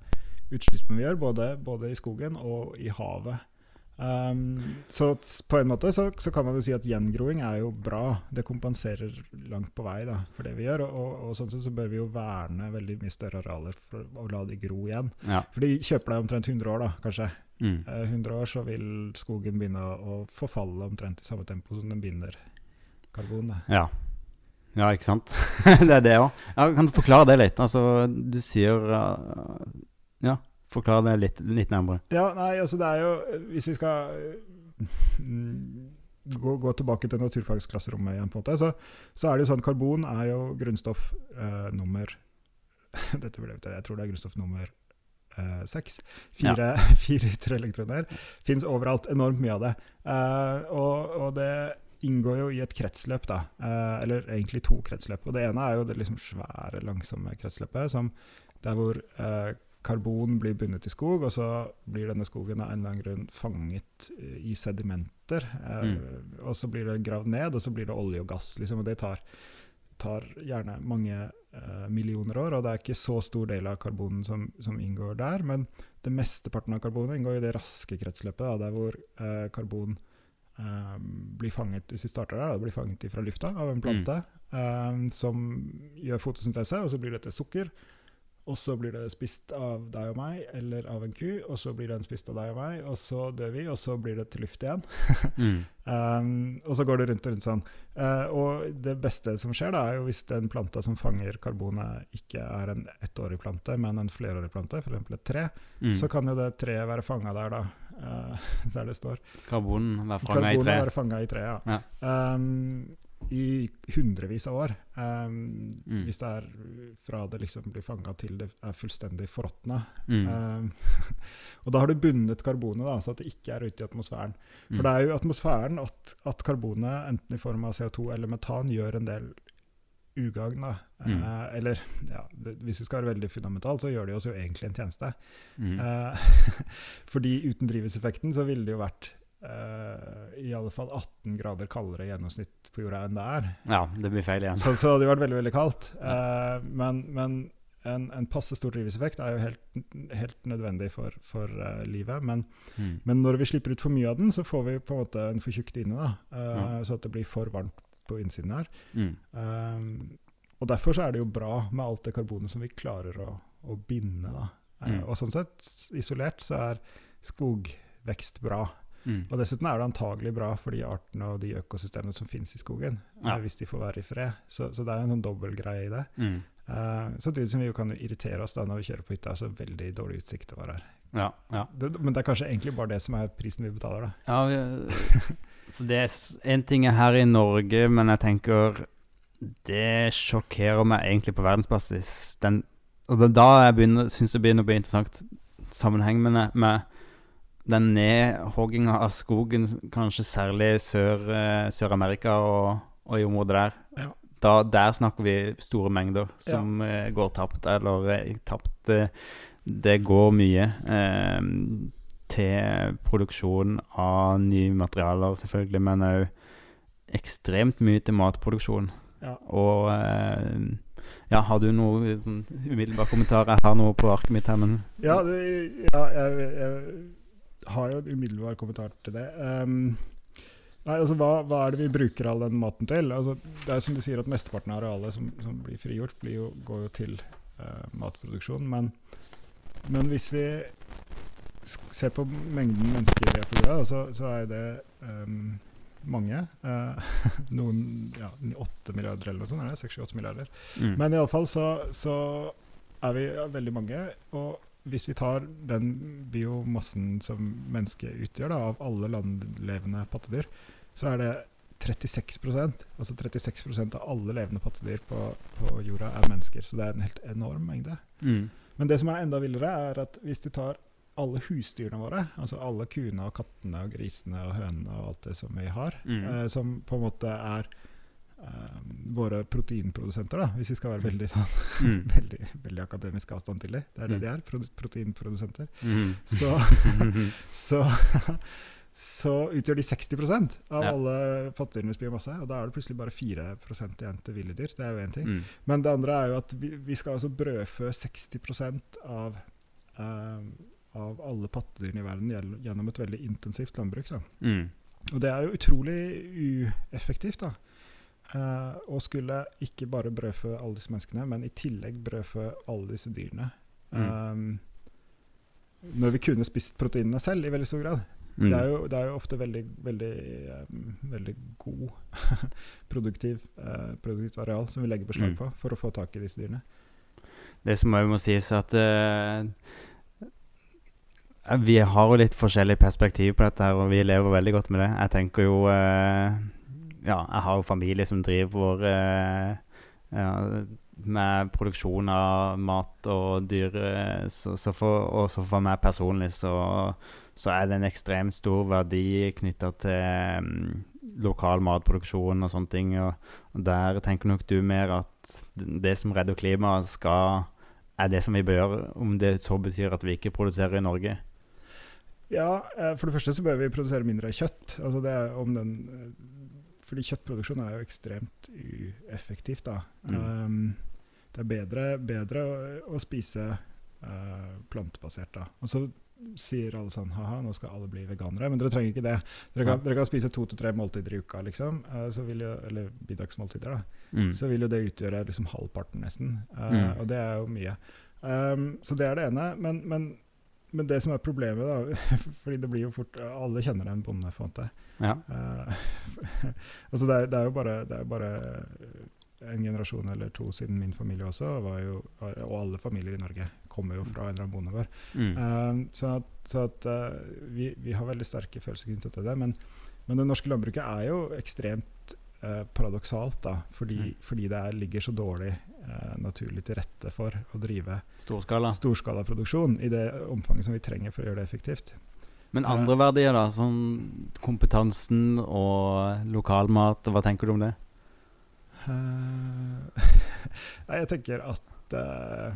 utslippet vi gjør, både, både i skogen og i havet. Um, så på en måte så, så kan man jo si at gjengroing er jo bra. Det kompenserer langt på vei da, for det vi gjør. Og, og, og sånn sett så bør vi jo verne veldig mye større arealer for å la de gro igjen. Ja. For de kjøper deg omtrent 100 år, da, kanskje. Mm. Eh, 100 år så vil skogen begynne å, å forfalle omtrent i samme tempo som den binder karbon. Da. ja. Ja, ikke sant? det er det òg. Ja, kan du forklare det litt? Altså, du sier uh, Ja, forklar det litt, litt nærmere. Ja, nei, altså det er jo Hvis vi skal mm, gå, gå tilbake til naturfagsklasserommet igjen, på en måte, så, så er det jo sånn karbon er jo grunnstoff eh, nummer Dette ble, jeg tror det er grunnstoff nummer eh, seks. Fire, fire ytre elektroner. Fins overalt. Enormt mye av det. Eh, og, og det inngår jo i et kretsløp, da. Eh, eller egentlig to kretsløp. Og det ene er jo det liksom svære, langsomme kretsløpet, som der hvor eh, karbon blir bundet i skog, og så blir denne skogen av en eller annen grunn fanget i sedimenter. Eh, Og så blir det gravd ned, og så blir det olje og gass. Liksom, og det tar, tar gjerne mange eh, millioner år, og det er ikke så stor del av karbonen som, som inngår der. Men det mesteparten av karbonet inngår i det raske kretsløpet, da, der hvor eh, karbon blir fanget hvis vi starter der, da, blir fanget fra lufta av en plante eh, som gjør fotosyntese, og så blir det til sukker. Og så blir det spist av deg og meg, eller av en ku. Og så blir den spist av deg og meg, og så dør vi, og så blir det til luft igjen. Mm. Um, og så går det rundt og rundt sånn. Uh, og det beste som skjer, da, er jo hvis den planta som fanger karbonet, ikke er en ettårig plante, men en flerårig plante, f.eks. et tre, Mm. så kan jo det treet være fanga der, da. Eh, der det står. Karbonen være fanga i treet. tre. være fanget i treet, ja. Um, I hundrevis av år. Um, Mm. Hvis det er fra det liksom blir fanga til det er fullstendig forråtna. Mm. Um, og da har du bundet karbonet, da, så at det ikke er ute i atmosfæren. For Mm. det er jo atmosfæren at, at karbonet, enten i form av CO2 eller metan, gjør en del ugagn. Mm. Eh, eller ja, det, hvis vi skal være veldig fundamentalt, så gjør de oss jo egentlig en tjeneste. Mm. Eh, fordi uten drivhuseffekten så ville det jo vært eh, i alle fall 18 grader kaldere gjennomsnitt på jorda enn det er. Ja, det blir feil igjen. Så, så det hadde vært veldig veldig kaldt. Eh, men men en, en passe stor drivhuseffekt er jo helt, helt nødvendig for, for uh, livet. Men, Mm. men når vi slipper ut for mye av den, så får vi på en måte en for tjukt inne. Da, uh, Ja. Så at det blir for varmt på innsiden her. Mm. Um, og derfor så er det jo bra med alt det karbonet som vi klarer å, å binde. Da. Eh, Mm. og sånn sett, isolert, så er skogvekst bra. Mm. Og dessuten er det antagelig bra for de artene og de økosystemene som finnes i skogen, Ja. eh, hvis de får være i fred. Så, så det er en sånn dobbeltgreie i det. Mm. Uh, samtidig som vi kan irritere oss da når vi kjører på hytta, så veldig dårlig utsikt det var her. Ja, ja. Det, men det er kanskje egentlig bare det som er prisen vi betaler, da. Ja, vi, for det er en ting er her i Norge, men jeg tenker Det sjokkerer meg egentlig på verdensbasis. Den, og det er da jeg syns det begynner å bli interessant sammenheng med, med den nedhogginga av skogen, kanskje særlig Sør, eh, Sør-Amerika og, og i området der. Ja. Da, der snakker vi store mengder som ja. går tapt, eller eh, tapt eh, Det går mye eh, til produksjon av nye materialer, selvfølgelig, men òg ekstremt mye til matproduksjon. Ja. Og eh, ja, har du noe sånn umiddelbar kommentar? Jeg har noe på arket mitt her, men Ja, det, ja jeg, jeg har jo en umiddelbar kommentar til det. Um, nei, altså hva, hva er det vi bruker all den maten til? Altså, det er som du sier at Mesteparten av arealet som, som blir frigjort, blir jo, går jo til uh, matproduksjon. Men, men hvis vi ser på mengden mennesker er på jorda, så, så er det um, mange. Uh, noen ja, 8 milliarder eller noe sånt. er det? 6-8 milliarder. mm. Men iallfall så, så er vi veldig mange. Og hvis vi tar den biomassen som mennesket utgjør, da, av alle landlevende pattedyr, så er det 36% Altså 36% av alle levende pattedyr på, på jorda er mennesker. Så det er en helt enorm mengde. Mm. Men det som er enda villere, er at hvis du tar alle husdyrene våre, altså alle kuene og kattene og grisene og hønene og alt det som vi har, Mm. eh, som på en måte er eh, våre proteinprodusenter, da, hvis vi skal være veldig, sånn, Mm. veldig, veldig akademisk avstand til dem. Det er det Mm. de er, prote- proteinprodusenter. Mm. Så, så, så utgjør de 60% av Ja. alle pattedyrenes biomasse. Og da er det plutselig bare 4 igjen til ville dyr. Det er jo én ting. Mm. Men det andre er jo at vi, vi skal altså brødfø 60% av, eh, av alle pattedyrene i verden gjennom et veldig intensivt landbruk. Mm. Og det er jo utrolig ueffektivt. da. Og skulle ikke bare brødfø alle disse menneskene, men i tillegg brødfø alle disse dyrene. Mm. Um, når vi kunne spist proteinene selv i veldig stor grad. Mm. Det, er jo, det er jo ofte veldig, veldig, um, veldig god produktiv, uh, produktivt areal som vi legger beslag Mm. på for å få tak i disse dyrene. Det som òg må sies, at eh, vi har jo litt forskjellig perspektiv på dette, her, og vi lever veldig godt med det. Jeg tenker jo eh, Ja, jeg har jo familie som driver eh, ja, med produksjon av mat og dyr, eh, så, så for, og så for meg personlig så, så er det en ekstremt stor verdi knytta til um, lokal matproduksjon og sånne ting. Og, og der tenker nok du mer at det som redder klimaet, skal er det som vi bør gjøre, om det så betyr at vi ikke produserer i Norge. Ja, eh, for det første så bør vi produsere mindre kjøtt. Altså det er om den, eh, fordi kjøttproduksjon er jo ekstremt ueffektivt. da. Mm. Um, det er bedre, bedre å, å spise uh, plantebasert. da. Og så sier alle sånn ha-ha, nå skal alle bli veganere. Men dere trenger ikke det. Dere kan, Ja. dere kan spise to til tre måltider i uka, liksom. så vil jo, eller middagsmåltider, da. Mm. Så vil jo det utgjøre liksom halvparten, nesten. Uh, Mm. Og det er jo mye. Um, så det er det ene. Men, men, men det som er problemet, da Fordi det blir jo fort Alle kjenner en bonde, på en måte. Ja. Uh, altså det, er, det er jo bare, det er bare en generasjon eller to siden min familie også, var jo, og alle familier i Norge kommer jo fra en eller annen bondegård. Mm. Uh, så at, så at uh, vi, vi har veldig sterke følelser knyttet til det. Men, men det norske landbruket er jo ekstremt eh, paradoksalt, da, fordi, Mm. fordi det er, ligger så dårlig eh, naturlig til rette for å drive Storskala. storskalaproduksjon i det omfanget som vi trenger for å gjøre det effektivt. Men andre verdier, da? Som kompetansen og lokalmat. Hva tenker du om det? Eh, Nei, jeg tenker at uh,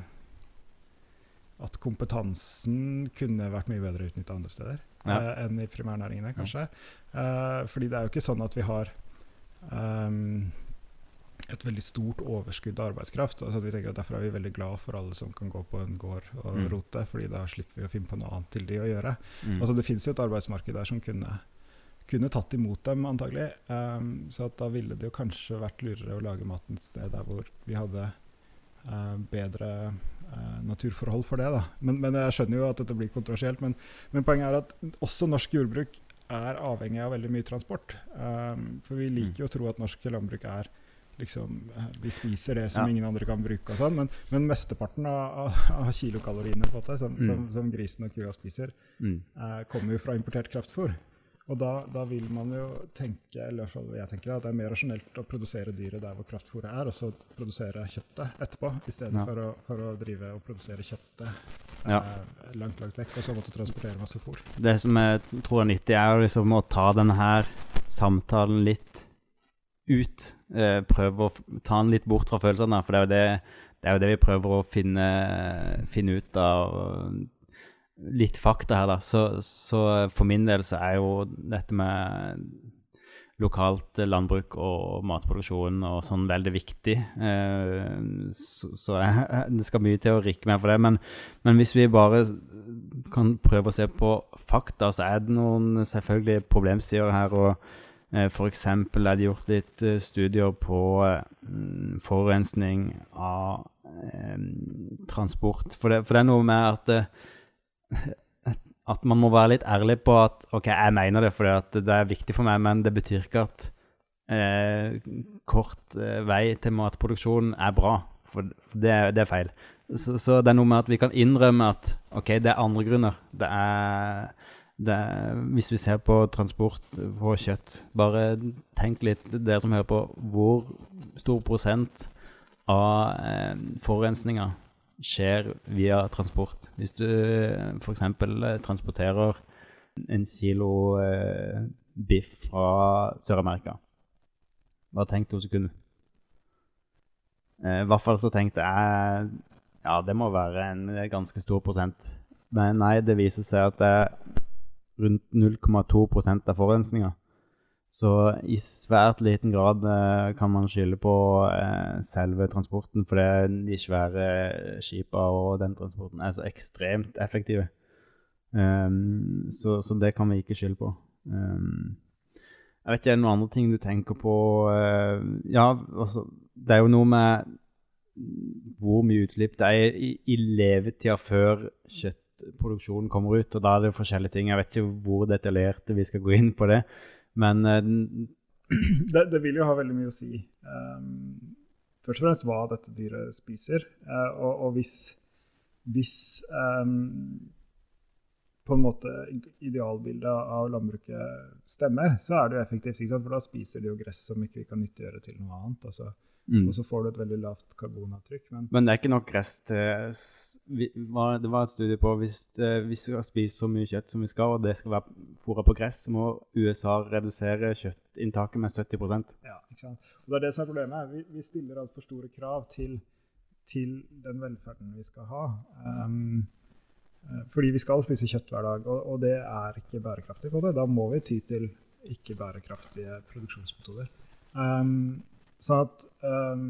at kompetansen kunne vært mye bedre utnytta andre steder Ja. uh, enn i primærnæringene, kanskje. Eh, fordi det er jo ikke sånn at vi har et veldig stort overskudd av arbeidskraft. Altså vi tenker at Derfor er vi veldig glad for alle som kan gå på en gård og Mm. rote, fordi da slipper vi å finne på noe annet til de å gjøre. Mm. Altså Det finnes jo et arbeidsmarked der som kunne, kunne tatt imot dem, antagelig. Um, så at da ville det jo kanskje vært lurere å lage maten et sted der hvor vi hadde uh, bedre uh, naturforhold for det. da. Men, men jeg skjønner jo at dette blir kontroversielt. Men, men poenget er at også norsk jordbruk er avhengig av veldig mye transport. Um, for vi liker jo å tro at norsk landbruk er liksom Vi spiser det som Ja. ingen andre kan bruke og sånn, men, men mesteparten av, av, kilokaloriene måte, som, Mm. som, som grisen og kua spiser, Mm. uh, kommer jo fra importert kraftfôr. Og da, da vil man jo tenke, eller jeg tenker, at det er mer rasjonelt å produsere dyret der hvor kraftfôret er, og så produsere kjøttet etterpå, i stedet Ja. for, å, for å drive og produsere kjøttet Ja. eh, langt, langt vekk, og så måtte transportere masse fôr. Det som jeg tror er nyttig, er liksom å ta denne samtalen litt ut. Eh, prøve å ta den litt bort fra følelsene, for det er jo det, det, er jo det vi prøver å finne, finne ut av. Litt fakta her, da. Så, så for min del så er jo dette med lokalt landbruk og matproduksjon og sånn veldig viktig. Eh, så, så jeg, det skal mye til å rikke meg for det. Men, men hvis vi bare kan prøve å se på fakta, så er det noen selvfølgelig problemsider her. og F.eks. for eksempel er det gjort litt eh, studier på eh, forurensning av eh, transport. For det, for det er noe med at eh, at man må være litt ærlig på at OK, jeg mener det fordi det er viktig for meg, men det betyr ikke at eh, kort eh, vei til matproduksjon er bra. For, for det, det er feil. Så, så det er noe med at vi kan innrømme at OK, det er andre grunner. Det er, det er Hvis vi ser på transport på kjøtt, bare tenk litt, dere som hører på, hvor stor prosent av eh, forurensninga skjer via transport. Hvis du f.eks. transporterer en kilo eh, biff fra Sør-Amerika Bare tenk to sekunder. Eh, I hvert fall så tenkte jeg ja, det må være en ganske stor prosent. Men nei, det viser seg at det er rundt 0,2 av forurensninga. Så i svært liten grad eh, kan man skylde på eh, selve transporten, for de svære skipene og den transporten er så ekstremt effektive. Um, så, så det kan vi ikke skylde på. Um, jeg vet ikke, er det noen andre ting du tenker på? Uh, ja, altså, det er jo noe med hvor mye utslipp det er i, i levetida før kjøttproduksjonen kommer ut. Og da er det jo forskjellige ting. Jeg vet ikke hvor detaljerte vi skal gå inn på det. Men eh, det, det vil jo ha veldig mye å si. Um, først og fremst hva dette dyret spiser. Uh, og, og hvis, hvis um, på en måte idealbildet av landbruket stemmer, så er det jo effektivt. For da spiser de jo gress som ikke vi kan nyttiggjøre til noe annet. Altså. Mm. Og så får du et veldig lavt karbonavtrykk. Men Men det er ikke nok rest til vi, Det var et studie på hvis hvis vi skal spise så mye kjøtt som vi skal, og det skal være fôra på gress, så må USA redusere kjøttinntaket med 70% Ja, ikke sant? Og det er det som er problemet. Vi, vi stiller altfor store krav til, til den velferden vi skal ha. Um, eh, fordi vi skal spise kjøtt hver dag, og, og det er ikke bærekraftig på det. Da må vi ty til ikke bærekraftige produksjonsmetoder. Um, sånn at, um,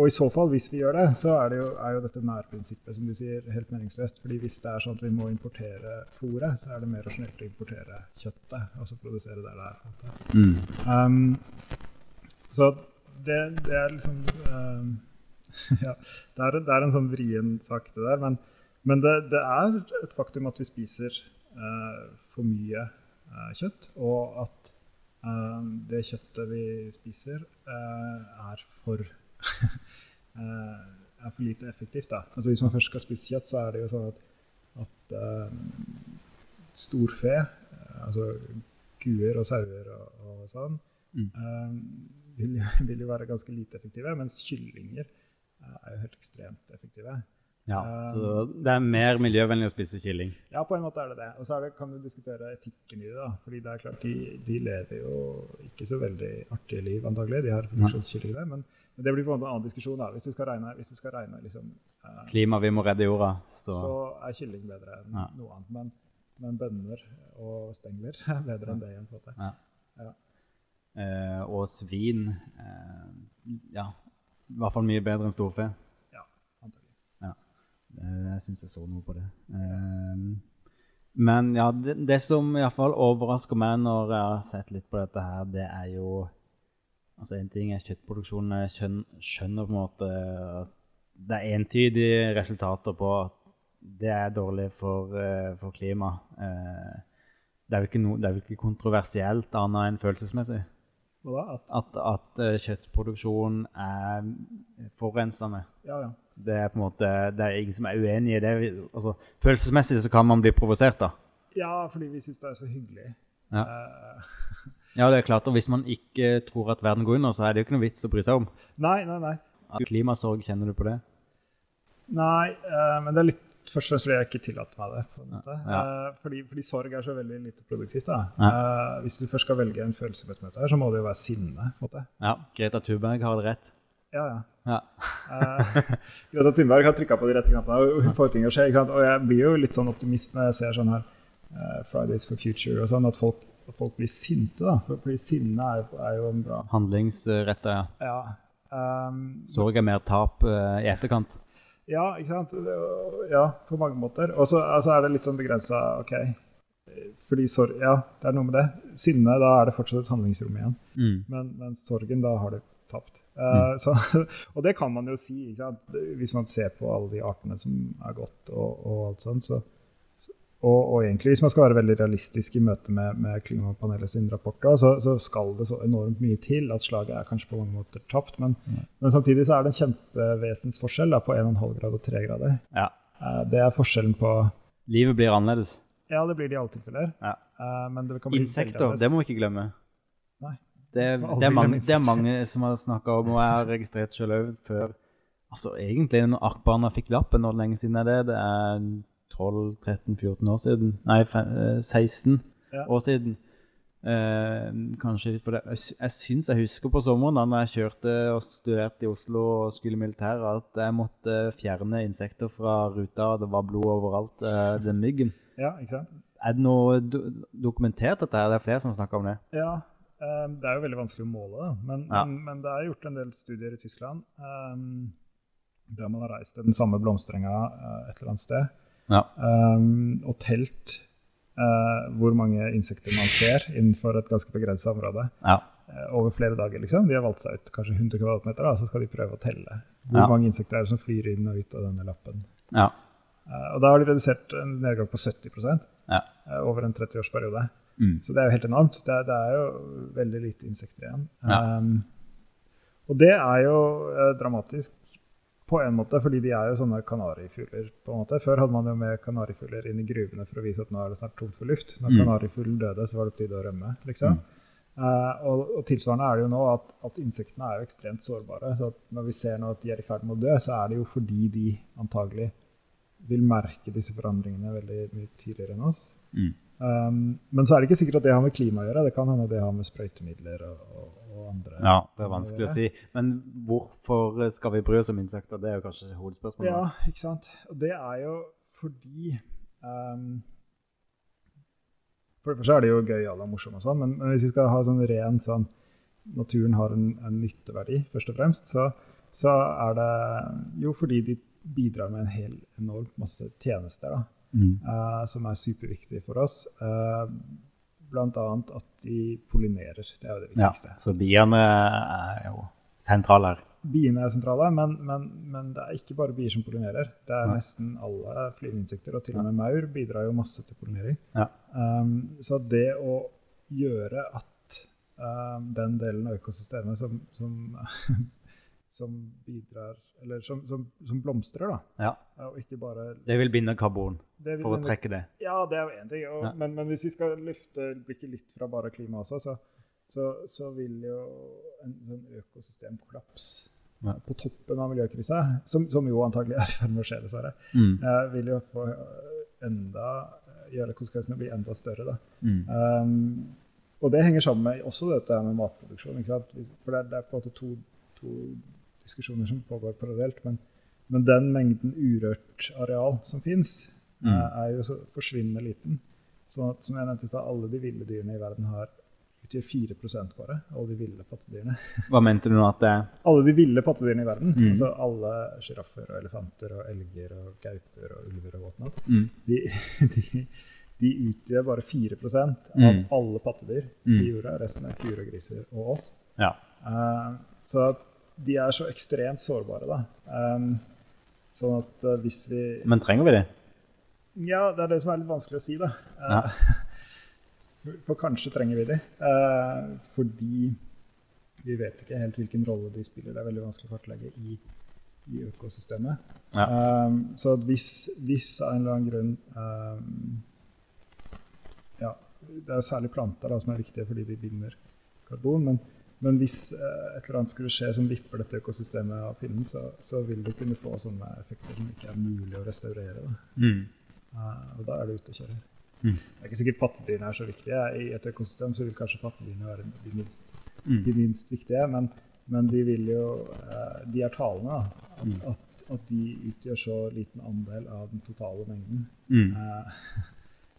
og i så fall, hvis vi gjør det, så er, det jo, er jo dette nærprinsippet som du sier, helt meningsløst. fordi hvis det er sånn at vi må importere fôret, så er det mer rasjonelt å importere kjøttet. Altså produsere der det er. mm. Um, så det, det er liksom um, Ja, det er, det er en sånn vrien sak, det der. Men, men det, det er et faktum at vi spiser uh, for mye uh, kjøtt, og at det kjøttet vi spiser, eh, er for eh, er for lite effektivt. Da. Altså Hvis man først skal spise kjøtt, så er det jo sånn at, at uh, storfe, eh, altså kuer og sauer og, og sånn, Mm. uh, vil, vil jo være ganske lite effektive, mens kyllinger uh, er jo helt ekstremt effektive. Ja, Um, så det er mer miljøvennlig å spise kylling. Ja, på en måte er det det. Og så det, kan du diskutere etikken i det. da, fordi det er klart, de, de lever jo ikke så veldig artige liv, antagelig, de her produksjonskyllingene. Men, men det blir på en måte en annen diskusjon. da, Hvis du skal regne, hvis du skal regne liksom, eh, Klima, vi må redde jorda. Så, så er kylling bedre enn Ja. noe annet. Men, men bønner og stengler er bedre enn det igjen. på en måte. Ja. Ja. eh, og svin eh, Ja, i hvert fall mye bedre enn storfe. Eh, Jeg syns jeg så noe på det. Eh, Men ja, det, det som iallfall overrasker meg når jeg har sett litt på dette her, det er jo Altså En ting er kjøttproduksjonen. Jeg skjønner på en måte at det er entydige resultater på at det er dårlig for, eh, for klimaet. Eh, det er no, det er jo ikke kontroversielt annet enn følelsesmessig. Hva? At, At, at kjøttproduksjon er forurensende. ja, ja. Det er på en måte, det er ingen som er uenig i det. Altså, følelsesmessig så kan man bli provosert, da. ja, fordi vi syns det er så hyggelig. Ja. Uh, Ja, det er klart. Og hvis man ikke tror at verden går under, så er det jo ikke noe vits å bry seg om. nei, nei, nei. Klimasorg, kjenner du på det? Nei, uh, men det er litt først og fremst fordi jeg ikke tillater meg det. på en måte. Ja. Uh, fordi, fordi sorg er så veldig lite produktivt. da. Ja. Hvis du først skal velge en følelse på et møte, her, så må det jo være sinne. på en måte. Ja, Greta Thunberg har det rett. Ja, ja. Ja. uh, Greta Thunberg har trykka på de rette knappene, og hun får ting å skje. Og jeg blir jo litt sånn optimist når jeg ser sånn her uh, Fridays for future og sånn, at folk, at folk blir sinte. da. For, fordi sinne er, er jo en bra Handlingsretta, ja. Ja. Um, Sorg er mer tap uh, i etterkant. Ja, ikke sant? Ja, på mange måter. Og så altså er det litt sånn begrensa, OK. Fordi sorg Ja, det er noe med det. Sinne, da er det fortsatt et handlingsrom igjen. Mm. Men, men sorgen, da har du tapt. Eh, så, og det kan man jo si, ikke sant? hvis man ser på alle de artene som er gått, og, og alt sånt. Så, og, og egentlig, hvis man skal være veldig realistisk i møte med, med Klimapanelet sin rapport, så, så skal det så enormt mye til at slaget er kanskje på mange måter tapt. Men, men samtidig så er det en kjempevesensforskjell da, på 1,5 grad og 3 grader. Ja. Uh, det er forskjellen på Livet blir annerledes. Ja, det blir det i alle tilfeller. Ja. Uh, men det kan bli Insekter, det må vi ikke glemme. Det, det, er mange, det er mange som har snakka om, og jeg har registrert sjøl òg før Altså egentlig, når Akbarna fikk lappen, hvor lenge siden er det? Det er 12-13-14 år siden. Nei, eh, 16 Ja. år siden. Eh, kanskje litt for det. Jeg, jeg syns jeg husker på sommeren da når jeg kjørte og studerte i Oslo og skulle i militæret, at jeg måtte fjerne insekter fra ruta. Det var blod overalt. eh, den myggen. Ja, ikke sant? Er det noe do dokumentert dette? Det er flere som snakker om det. Ja, eh, det er jo veldig vanskelig å måle. Men, Ja. men, men det er gjort en del studier i Tyskland um, der man har reist til den samme blomsterenga eh, et eller annet sted Ja. um, og telt uh, hvor mange insekter man ser innenfor et ganske begrensa område Ja. Uh, over flere dager. liksom. De har valgt seg ut kanskje 100 kvadratmeter, da, så skal de prøve å telle hvor mange insekter er det som flyr inn og ut av denne lappen. ja. Eh, og da har de redusert en nedgang på 70 ja. eh, over en 30-årsperiode. Mm. Så det er jo helt enormt. Det er, det er jo veldig lite insekter igjen. Ja. Um, og det er jo eh, dramatisk på en måte, fordi de er jo sånne kanarifugler. på en måte. Før hadde man jo med kanarifugler inn i gruvene for å vise at nå er det snart tomt for luft. Når Mm. kanarifuglen døde, så var det på tide å rømme. liksom. Eh, og, og tilsvarende er det jo nå at, at insektene er jo ekstremt sårbare. så at når vi ser nå at de er i ferd med å dø, så er det jo fordi de antagelig vil merke disse forandringene veldig mye tidligere enn oss. Mm. Um, men så er det ikke sikkert at det har med klima å gjøre. Det kan hende det har med sprøytemidler og, og, og andre Ja, det er vanskelig å si. Men hvorfor skal vi bry oss om insekter? Det er jo kanskje hovedspørsmålet. Ja, ikke sant. Og det er jo fordi um, For det første er det jo gøyale og morsomme, og sånn, men, men hvis vi skal ha sånn ren sånn Naturen har en, en nytteverdi, først og fremst, så, så er det jo fordi de bidrar med en hel enormt masse tjenester. da. Mm. eh, som er superviktig for oss. Uh, annet at de pollinerer. Det er jo det viktigste. Ja, så biene er jo sentrale her. Biene er sentrale, men, men, men det er ikke bare bier som pollinerer. Det er ja. nesten alle flyvende insekter, og til og med maur bidrar jo masse til pollinering. Ja. Um, så det å gjøre at um, den delen av økosystemet som, som, som bidrar Eller som, som, som blomstrer, da, Ja, og ikke bare Det vil binde karbon vil for å trekke det. Ja, det er jo én ting. Og, Ja. men, men hvis vi skal løfte blikket litt fra bare klima også, så, så, så vil jo en sånn økosystemkollaps Ja. på toppen av miljøkrisa, som, som jo antagelig er i ferd med å skje, dessverre, Mm. eh, vil jo få enda gjøre konsekvensene bli enda større. da. Mm. Um, og det henger sammen med også dette med matproduksjon. For det er, det er på en måte to, to diskusjoner som pågår parallelt. Men, men den mengden urørt areal som fins, Mm. er jo så forsvinnende liten. Sånn at som jeg nevnte så alle de ville dyrene i verden har utgjør 4 bare. Alle de ville pattedyrene. Hva mente du nå at det er? Alle de ville pattedyrene i verden, Mm. altså alle sjiraffer og elefanter og elger og gauper og ulver og whatnot, Mm. de, de, de utgjør bare 4% av Mm. alle pattedyr Mm. i jorda. Resten er kuer og griser og oss. Ja. Uh, så at de er så ekstremt sårbare, da. Um, sånn at uh, hvis vi Men trenger vi det? Ja, det er det som er litt vanskelig å si, da. Uh, Ja. for, for kanskje trenger vi de. Uh, fordi vi vet ikke helt hvilken rolle de spiller. Det er veldig vanskelig å kartlegge i, i økosystemet. Ja. Um, så hvis, hvis av en eller annen grunn um, Ja, det er jo særlig planter da, som er viktige fordi de binder karbon. Men, men hvis uh, et eller annet skulle skje som vipper dette økosystemet av pinnen, så, så vil det kunne få sånne effekter som ikke er mulig å restaurere. Da. Mm. Uh, og da er det ute og kjører. Mm. Det er ikke sikkert pattedyrene er så viktige. I et økosystem så vil kanskje pattedyrene være de minst, Mm. de minst viktige. Men, men de vil jo eh, De er talende. At, Mm. at, at de utgjør så liten andel av den totale mengden. Mm. Eh,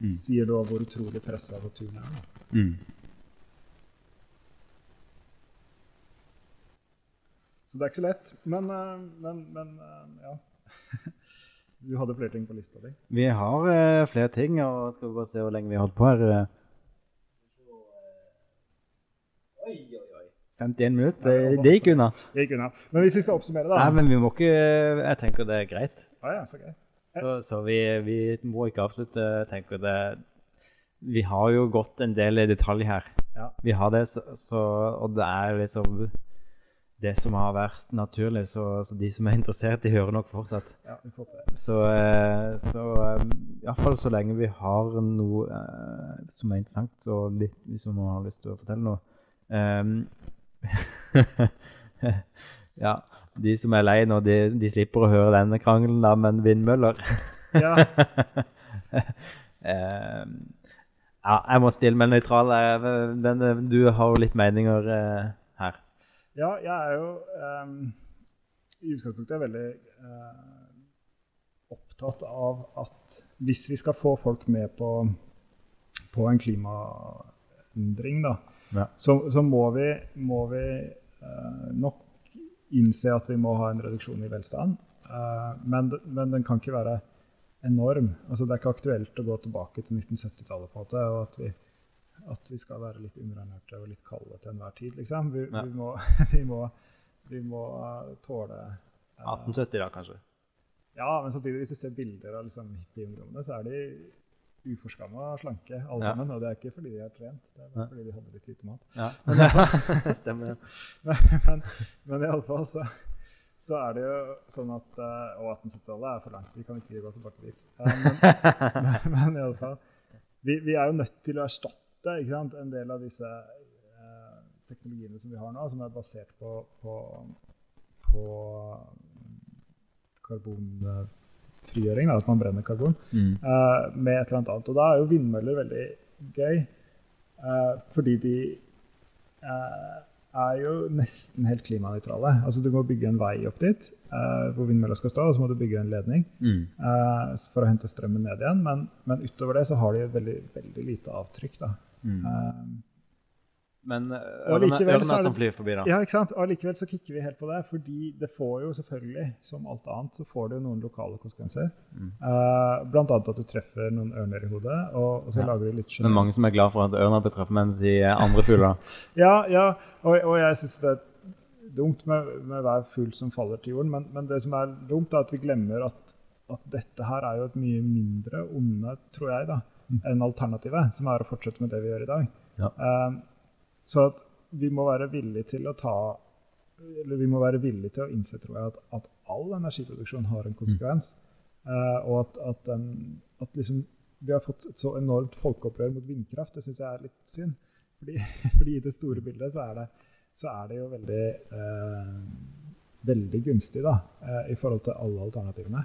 Mm. sier da hvor utrolig pressa naturen er. Da. Så det er ikke så lett. Men, eh, men, men eh, ja. Du hadde flere ting på lista di. Vi har uh, flere ting, og skal vi bare se hvor lenge vi har holdt på her. Oi, oi, oi. 51 minutter, det, det gikk unna. Det gikk unna. Men hvis vi skal oppsummere, da. Nei, men vi må ikke Jeg tenker det er greit. Ah, ja, så greit. Så, så vi, vi må ikke avslutte. Tenker det Vi har jo gått en del i detalj her. Ja. Vi har det, så, så, og det er liksom det som har vært naturlig. Så, så de som er interessert, de hører nok fortsatt. Ja, vi får det. Så, eh, så eh, iallfall så lenge vi har noe eh, som er interessant, og litt, hvis man har lyst til å fortelle noe um, Ja, de som er lei nå, de, de slipper å høre denne krangelen, da, men vindmøller Ja, um, Ja, jeg må stille meg nøytral. du har jo litt meninger eh. Ja jeg er jo um, i utgangspunktet veldig uh, opptatt av at hvis vi skal få folk med på, på en klimaendring, da, Ja. så, så må vi, må vi uh, nok innse at vi må ha en reduksjon i velstand. Uh, men, men den kan ikke være enorm. Altså, det er ikke aktuelt å gå tilbake til 1970-tallet på en måte, og at vi, at vi skal være litt underernærte og litt kalde til enhver tid. Liksom. Vi, Ja. vi, må, vi, må, vi må eh, tåle eh, 1870, da, kanskje. Ja, men samtidig, hvis du ser bilder av liksom, hippieungdommene, så er de uforskamma slanke alle Ja. sammen. Og det er ikke fordi de er trent, det er bare Ja. fordi de hadde litt lite mat. Ja. Stemmer. Men, men, men i alle fall så, så er det jo sånn at eh, Og 1870-tallet er for langt. Vi kan ikke gå tilbake dit. Eh, men, men, men i alle fall vi, vi er jo nødt til å erstatte ikke sant, en del av disse eh, teknologiene som vi har nå, som er basert på, på, på karbonfrigjøring, da, at man brenner karbon Mm. eh, med et eller annet annet. Og da er jo vindmøller veldig gøy, eh, fordi de eh, er jo nesten helt klimanøytrale. Altså Du må bygge en vei opp dit uh, hvor vindmølla skal stå, og så må du bygge en ledning Mm. uh, for å hente strømmen ned igjen. Men, men utover det så har de veldig, veldig lite avtrykk. da. Mm. Eh, Men ørene, er som flyr forbi, da. ja, ikke sant? Og likevel så kikker vi helt på det, fordi det får jo selvfølgelig, som alt annet, så får det jo noen lokale konsekvenser. Mm. Uh, blant annet at du treffer noen ørner i hodet, og, og så Ja. lager du litt Det er mange som er glad for at ørna blir truffet, mens de andre fugler Ja, ja, og, og jeg syns det er dumt med, med hver fugl som faller til jorden, men, men det som er dumt, er at vi glemmer at, at dette her er jo et mye mindre onde, tror jeg, da, enn alternativet, som er å fortsette med det vi gjør i dag. Ja. Eh, så at vi må være villige til å ta eller vi må være villige til å innse tror jeg, at, at all energiproduksjon har en konsekvens. Eh, og at, at, den, at liksom, vi har fått et så enormt folkeopprør mot vindkraft. Det syns jeg er litt synd. Fordi, fordi i det store bildet så er det, så er det jo veldig, uh, veldig gunstig da, uh, i forhold til alle alternativene.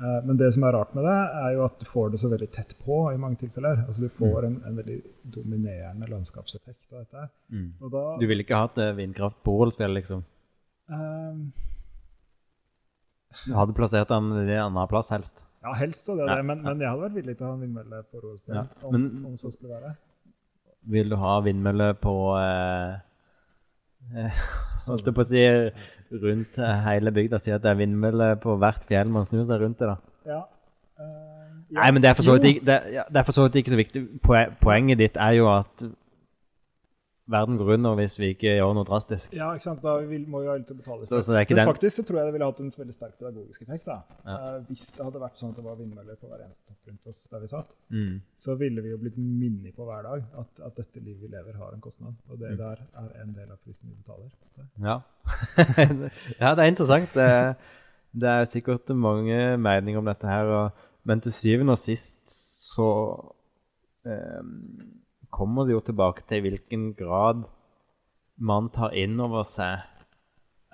Eh, men det som er rart med det, er jo at du får det så veldig tett på i mange tilfeller. Altså Du får en, en veldig dominerende landskapseffekt av dette. mm. Da, Du ville ikke hatt eh, vindkraft på Ålesfjell, liksom? Um, Du hadde plassert den i en annen plass, helst. ja, helst så det, Ja, det men, ja. men jeg hadde vært villig til å ha en vindmølle på Rosenborg, Ja, om, om så skulle være. Vil du ha vindmølle på eh, Holdt jeg på å si rundt eh, hele bygda? Si at det er vindmølle på hvert fjell man snur seg rundt det, da. Ja. Uh, ja. Nei, men det er for så vidt ikke så viktig. Poenget ditt er jo at verden går under hvis vi ikke gjør noe drastisk. Ja, ikke sant? Da vil, må vi ha litt å betale Så, så Men faktisk så tror jeg det ville hatt en veldig sterk pedagogisk effekt. da. Ja. Uh, hvis det hadde vært sånn at det var vindmøller på hver eneste topp rundt oss der vi satt, mm. så ville vi jo blitt minnet på hver dag at, at dette livet vi lever, har en kostnad. Og det Mm. der er en del av prisen vi betaler. Ja. ja, det er interessant. Det, det er sikkert mange meninger om dette her. Og, men til syvende og sist så ehm, kommer det jo tilbake til i hvilken grad man tar inn over seg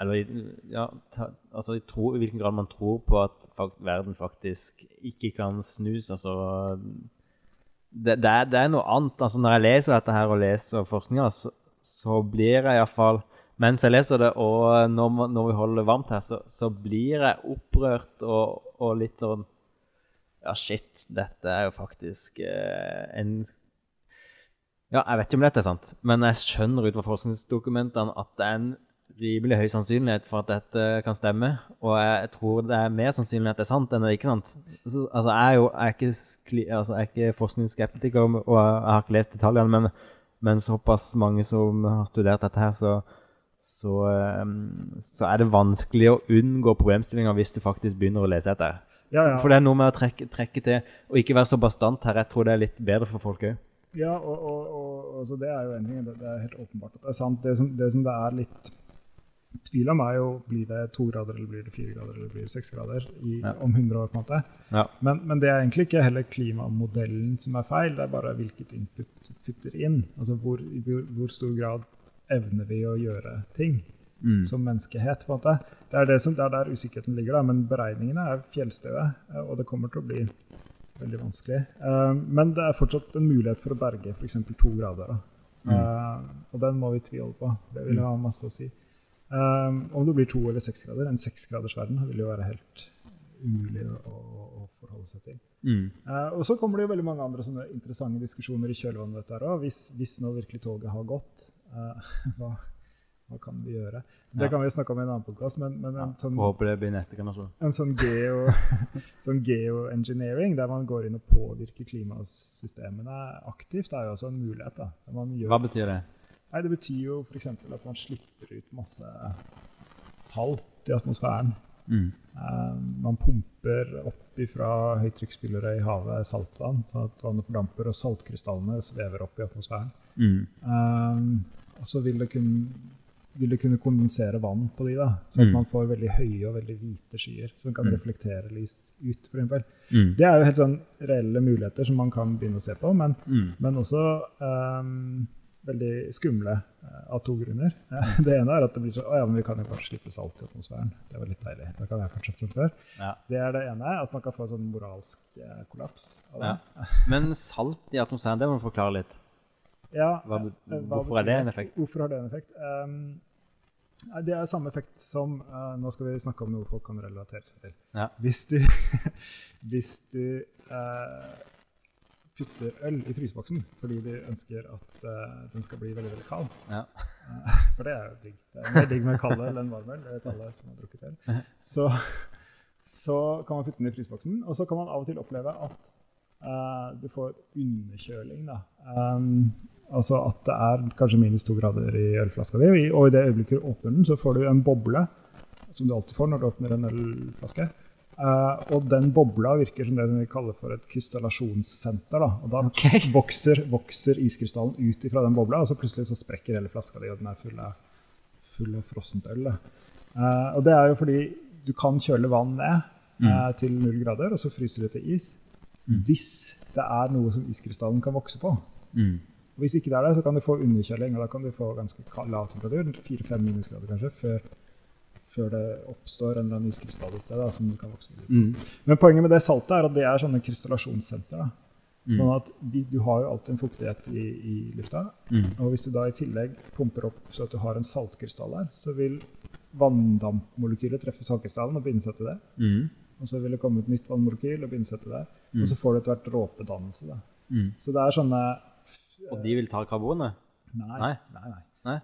Eller ja, ta, altså i, tro, i hvilken grad man tror på at fakt, verden faktisk ikke kan snus. Altså det, det, er, det er noe annet. Altså Når jeg leser dette her og leser forskninga, så, så blir jeg iallfall mens jeg leser det, og når, når vi holder det varmt her, så, så blir jeg opprørt og, og litt sånn Ja, shit, dette er jo faktisk eh, en Ja, jeg vet ikke om dette er sant, men jeg skjønner ut fra forskningsdokumentene at det er en rimelig høy sannsynlighet for at dette kan stemme. Og jeg tror det er mer sannsynlig at det er sant enn det er ikke sant. Så, altså, jeg er jo jeg er ikke, altså, jeg er ikke forskningsskeptiker, og jeg har ikke lest detaljene, men, men såpass mange som har studert dette her, så, så, ehm, så er det vanskelig å unngå problemstillinger hvis du faktisk begynner å lese etter. Ja, ja. For det er noe med å trekke, trekke til og ikke være så bastant her. Jeg tror det er litt bedre for folk òg. Ja, og, og, og, og så det er jo en ting. Det, det er helt åpenbart at det er sant. Det som det, som det er litt tvil om, er jo blir det to grader, eller blir det fire grader, eller blir det seks grader i, Ja. om 100 år. på en måte. Ja. Men, men det er egentlig ikke heller klimamodellen som er feil, det er bare hvilket input du putter inn. Altså hvor, hvor, hvor stor grad evner vi å gjøre ting Mm. som menneskehet. på en måte. Det er, det som, det er der usikkerheten ligger, da, men beregningene er fjellstøe, eh, og det kommer til å bli veldig vanskelig. Eh, Men det er fortsatt en mulighet for å berge f.eks. to grader. Mm. Eh, Og den må vi tviholde på. Det vil ha masse å si. Eh, Om det blir to eller seks grader, en seksgradersverden vil jo være helt umulig å, å forholde seg til. Mm. Uh, og så kommer det jo veldig mange andre sånne interessante diskusjoner i kjølvannet av dette. Hvis, hvis nå virkelig toget har gått, uh, hva, hva kan vi gjøre? Det kan vi snakke om i en annen podkast, men, men en, sånn, en sånn, geo, sånn geoengineering, der man går inn og påvirker klimasystemene aktivt, er jo også en mulighet. gjør, Hva betyr det? nei, det betyr jo f.eks. at man slipper ut masse salt i atmosfæren. Mm. Um, man pumper opp fra høytrykksspillere i havet saltvann, sånn at vannet fordamper og saltkrystallene svever opp i atmosfæren. Mm. Um, og så vil det, kunne, vil du kunne kondensere vann på de, da, så Mm. man får veldig høye og veldig hvite skyer som kan Mm. reflektere lys ut. Eksempel. Mm. det er jo helt sånn reelle muligheter som man kan begynne å se på, men, Mm. men også um, veldig skumle eh, av to grunner. Det ene er at det blir så, å ja, men vi kan jo bare slippe salt i atmosfæren. Det var litt deilig. Da kan jeg fortsette som før. Ja. Det er det ene, at man kan få en sånn moralsk eh, kollaps. Av det. Ja. Men salt i atmosfæren, det må du forklare litt. Ja, Hva, eh, hvorfor er det en effekt? Hvorfor har det en effekt? Um, det er samme effekt som uh, Nå skal vi snakke om noe folk kan relatere seg til. Ja. Hvis du, hvis du uh, putter øl i fryseboksen fordi du ønsker at uh, den skal bli veldig veldig kald Ja. For det er jo digg. Det er mer digg med kald øl enn varm øl. Det vet alle som har drukket øl. Så, så kan man putte den i fryseboksen, og så kan man av og til oppleve at du får underkjøling. Da. Um, altså at det er kanskje minus to grader i ølflaska di, og i- det øyeblikket du åpner den, så får du en boble, som du alltid får når du åpner en ølflaske. Uh, og den bobla virker som det vi kaller for et krystallasjonssenter. Da. Og da okay. vokser, vokser iskrystallen ut fra den bobla, og så plutselig så sprekker hele flaska di, og den er full av, full av frossent øl. Eh, og det er jo fordi du kan kjøle vann ned eh, til null grader, og så fryser det til is. Hvis det er noe som iskrystallen kan vokse på. Mm. Og Hvis ikke det er det, så kan du få underkjøling, og da kan du få ganske ka- lav temperatur, 4-5 minusgrader kanskje, før, før det oppstår en eller annen iskrystall et sted som kan vokse. ut. Mm. Men poenget med det saltet er at det er sånne krystallasjonssenter. Da. Mm. Sånn at vi, du har jo alltid en fuktighet i, i lufta, Mm. og hvis du da i tillegg pumper opp så at du har en saltkrystall der, så vil vanndampmolekylet treffe saltkrystallen og binde seg til det. Mm. Og så vil det komme et nytt vannmolekyl og binde seg til det. Mm. Og så får du etter hvert dråpedannelse. Mm. Så det er sånne Og de vil ta karbonet? Nei. Nei. nei, nei.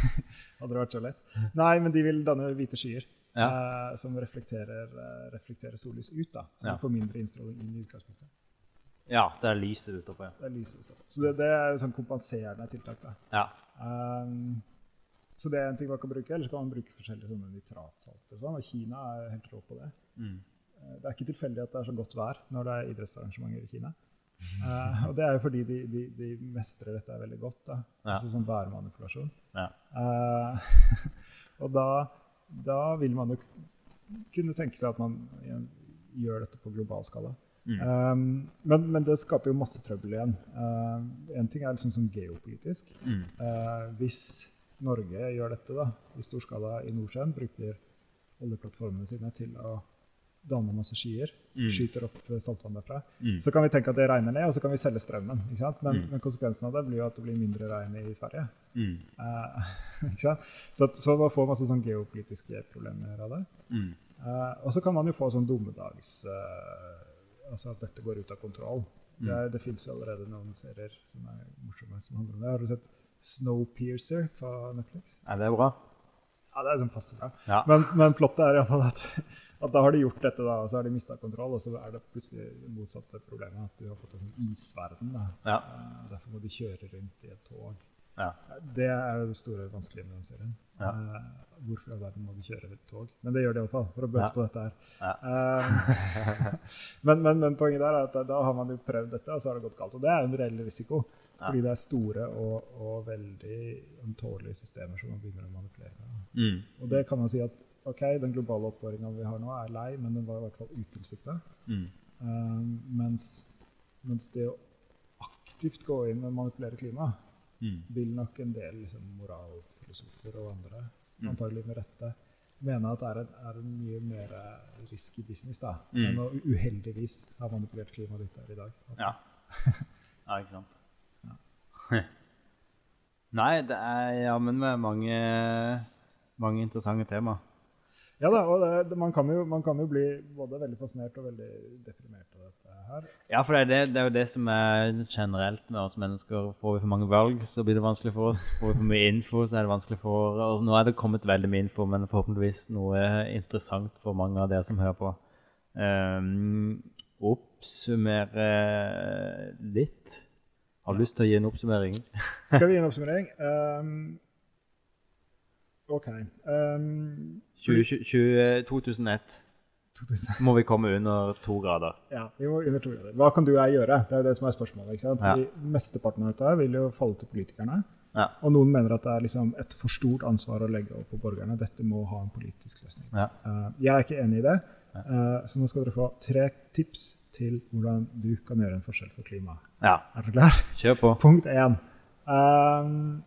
Hadde det vært så lett. Nei, men de vil danne hvite skyer. Ja. uh, som reflekterer, uh, reflekterer sollys ut. da, Så Ja. du får mindre innstråling inn i utgangspunktet. Ja, det er lyset det står på. ja. Det er lyset det står på. Så det, det er jo sånn kompenserende tiltak. da. Ja. Um, så det er en ting man kan bruke, eller så kan man bruke forskjellige sånne nitratsalter. Sånn, og Kina er helt rå på det. Mm. Eh, Det er ikke tilfeldig at det er så godt vær når det er idrettsarrangementer i Kina. Eh, og det er jo fordi de, de, de mestrer dette veldig godt. da. Ja. Altså sånn værmanipulasjon. Ja. Uh, og da, da vil man jo kunne tenke seg at man gjør dette på global skala. Mm. Um, men, men det skaper jo masse trøbbel igjen. Uh, en ting er liksom sånn geopolitisk. Mm. Hvis Norge gjør dette da, i stor skala i Nordsjøen, bruker oljeplattformene sine til å danne masse skyer, Mm. skyter opp eh, saltvann derfra, Mm. så kan vi tenke at det regner ned, og så kan vi selge strømmen. Ikke sant? Men, Mm. men konsekvensen av det blir jo at det blir mindre regn i Sverige. Mm. Eh, ikke sant? Så, at- så man får masse sånn geopolitiske problemer av det. Mm. Eh, og så kan man jo få sånn dommedags uh, Altså at dette går ut av kontroll. Det, er, det fins jo allerede noen serier som er morsomme som handler om det. Har du sett Snowpiercer på Netflix? Ja, det er bra. Ja, det er sånn passe bra. Ja. Men, men plottet er iallfall at, at da har de gjort dette, da, og så har de mista kontroll. Og så er det plutselig motsatt motsatte problemet, at du har fått en sånn isverden. Da. Ja. Eh, derfor må de kjøre rundt i et tog. Ja. Det er det store vanskelige med den serien. Ja. Eh, hvorfor i all verden må de kjøre et tog? Men det gjør de iallfall, for å bøte på dette her. Ja. Eh, men, men, men poenget der er at da har man jo prøvd dette, og så har det gått galt. Og det er en reell risiko. Fordi det er store og, og veldig ømtålige systemer som man begynner å manipulere med. Mm. Og det kan man si at ok, den globale oppvarminga vi har nå, er lei, men den var i hvert fall utilsikta. Mm. Um, mens, mens det å aktivt gå inn og manipulere klimaet, Mm. vil nok en del liksom, moralfilosofer og andre, Mm. antagelig med rette, mene at det er en, er en mye mer risky business da, Mm. enn å uheldigvis ha manipulert klimaet ditt her i dag. Ja. ja, ikke sant. Nei, det er jammen med mange, mange interessante tema. Ja da, og det, man, kan jo, man kan jo bli både veldig fascinert og veldig deprimert av dette her. Ja, for det er, det, det er jo det som er generelt med oss mennesker. Får vi for mange valg, så blir det vanskelig for oss. Får vi for mye info, så er det vanskelig for oss. Nå er det kommet veldig mye info, men forhåpentligvis noe interessant for mange av dere som hører på. Um, oppsummere litt. Har du lyst til å gi en oppsummering? Skal vi gi en oppsummering? Um, ok. Um, 20, 20, 2001 2000. må vi komme under to grader. Ja, vi må under to grader. Hva kan du og jeg gjøre? Det er jo det som er spørsmålet. ikke sant? Ja. Fordi Mesteparten av dette vil jo falle til politikerne. Ja. Og noen mener at det er liksom et for stort ansvar å legge opp på borgerne. Dette må ha en politisk løsning. Ja. Uh, jeg er ikke enig i det, uh, så nå skal dere få tre tips til hvordan du kan gjøre en forskjell for klimaet. ja. Er dere klar? Kjør på. Punkt én. Uh,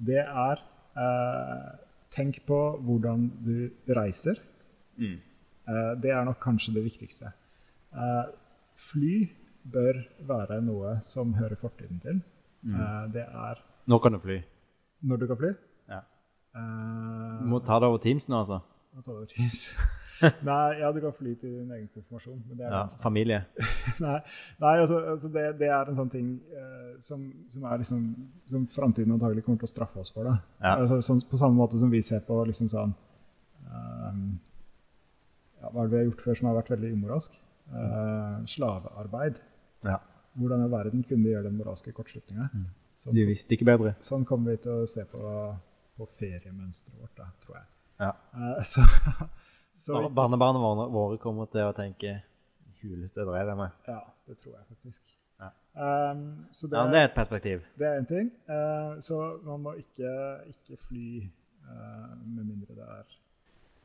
det er Tenk på hvordan du reiser. Mm. Eh, det er nok kanskje det viktigste. Eh, fly bør være noe som hører fortiden til. Mm. Eh, det er Nå kan du fly. når du kan fly. Ja. Uh, Du må ta det over Teams nå, altså. Må ta det over Teams. Nei, ja, du kan fly til din egen konfirmasjon. Men det Ja, familie. Nei, nei altså, altså det, det er en sånn ting eh, som, som er liksom Som framtiden antagelig kommer til å straffe oss for. Ja. Altså, sånn, på samme måte som vi ser på liksom sånn um, ja, Hva er det vi har gjort før som har vært veldig umoralsk? Uh, slavearbeid. Ja. Hvordan i verden kunne de gjøre den moralske kortslutninga? Mm. Sånn, Du visste ikke bedre. sånn kommer vi til å se på, på feriemønsteret vårt, da, tror jeg. Ja. Uh, så, så Barnebarna våre, våre kommer til å tenke Huleste drev jeg med. Ja, det tror jeg faktisk. Ja. Um, så det, Ja, det er et perspektiv. det er én ting. Uh, så man må ikke, ikke fly uh, med mindre det er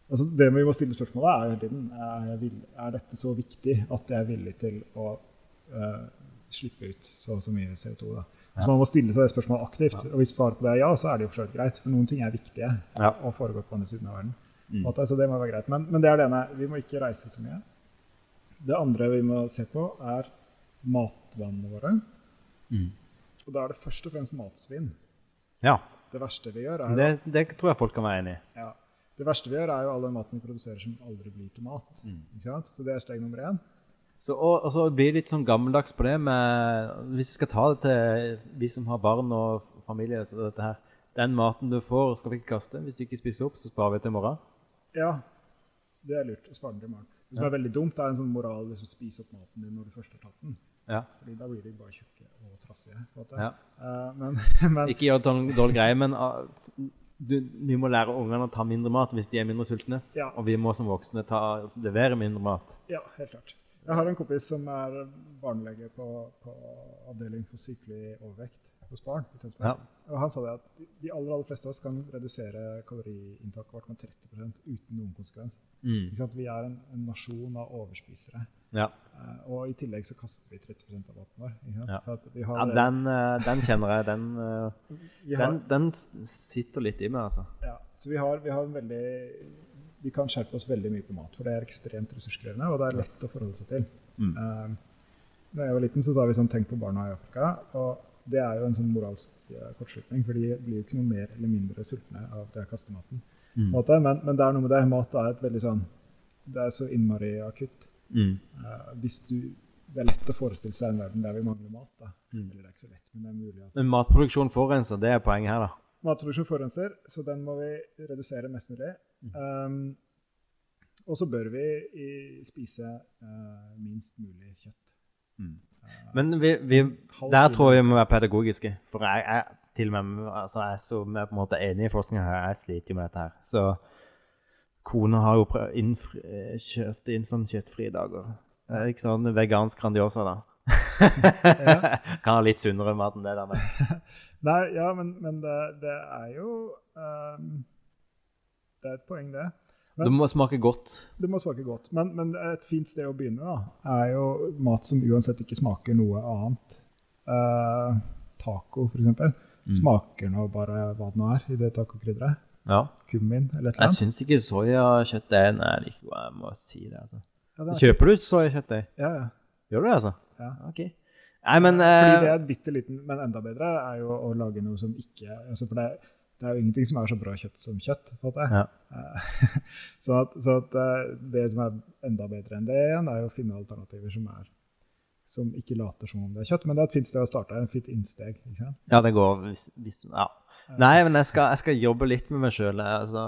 Altså Det vi må stille spørsmålet, er hele tiden er, er dette så viktig at jeg er villig til å uh, slippe ut så og så mye CO2. da. Så man må stille seg det spørsmålet aktivt. Og hvis svaret på det er ja, så er det jo for greit. For noen ting er viktige Ja. å foregå på andre siden av verden. Mm. Måte, Så det må være greit. Men, men det er det ene. Vi må ikke reise så mye. Det andre vi må se på, er matvannene våre. Mm. Og da er det først og fremst matsvinn. Ja. Det verste vi gjør, er, Det, det tror jeg folk kan være enig i. ja, det verste vi gjør, er jo all den maten vi produserer som aldri blir til mat. Mm. Så det er steg nummer én. Så, og, og så blir det litt sånn gammeldags på det med Hvis vi skal ta det til vi som har barn og familie så dette her, Den maten du får, skal vi ikke kaste. Hvis du ikke spiser opp, så sparer vi til i morgen. Ja, det er lurt å spare den til i morgen. Det som Ja. er veldig dumt, er en sånn moral liksom spise opp maten din når du først har tatt den. Ja. Fordi da blir de bare tjukke og trassige. Ja. Uh, men, men Ikke gjør en dårlig greie, men uh, du, vi må lære ungene å ta mindre mat hvis de er mindre sultne. ja, Og vi må som voksne ta, levere mindre mat. ja, helt klart. Jeg har en kompis som er barnelege på, på avdeling for sykelig overvekt hos barn. i Tønsberg. Ja. Og han sa det at de- aller, aller fleste av oss kan redusere kaloriinntaket vårt med 30% uten noen konsekvens. Mm. Vi er en, en nasjon av overspisere. Ja. Uh, og i tillegg så kaster vi 30 av maten vår. Ja. Så vi har, ja, den, uh, den kjenner jeg. Den, uh, har, den, den sitter litt i meg, altså. ja, så vi har, vi har en veldig Vi kan skjerpe oss veldig mye på mat, for det er ekstremt ressurskrevende, og det er lett å forholde seg til. Mm. Da jeg var liten, så sa vi sånn 'tenk på barna i Afrika'. Og det er jo en sånn moralsk eh, kortslutning, for de blir jo ikke noe mer eller mindre sultne av det kastematen. Mm. Men, men det er noe med det. Mat er et veldig sånn Det er så innmari akutt. Mm. Uh, hvis du, det er lett å forestille seg en verden der vi mangler mat. Da. Mm. Eller det er ikke så lett, men det er mulig at Men matproduksjon forurenser, det er poenget her, da. Matproduksjon forurenser, så den må vi redusere mest mulig. Um, og så bør vi i, spise uh, minst mulig kjøtt. Eh, Men vi, vi, der tror jeg vi må være pedagogiske. For jeg er til og med altså jeg så vi er på en måte enig i forskninga her. Jeg sliter jo med dette her. Så kona har jo innfri, kjørt inn sånn kjøttfrie dager. Er ikke sånn vegansk Grandiosa, da. kan ha litt sunnere mat enn det, da. Men. Nei, ja, men, men det, det er jo um, Det er et poeng, det. Men- Det må smake godt. Det må smake godt. Men, men et fint sted å begynne da, er jo mat som uansett ikke smaker noe annet. Uh, taco, eksempel. Mm. Smaker nå bare hva det nå er i det tacokrydderet. Ja. Kummin eller et eller Jeg annet. syns ikke soyakjøtt er nei, like. Jeg må si det, altså. Ja, det er- Kjøper du soyakjøtt? Ja, ja. Gjør du det, altså? Ja. Ok. Nei, men Fordi eh, det er bitte liten, men enda bedre, er jo å lage noe som ikke altså For det, det er jo ingenting som er så bra kjøtt som kjøtt. Ja. Så at, så at eh, det som er enda bedre enn det igjen, er å finne alternativer som er som ikke later som om det er kjøtt. Men det er et fint sted å starte. En fint innsteg. Ja, det går hvis, hvis Ja. Nei, men jeg skal, jeg skal jobbe litt med meg sjøl. Altså,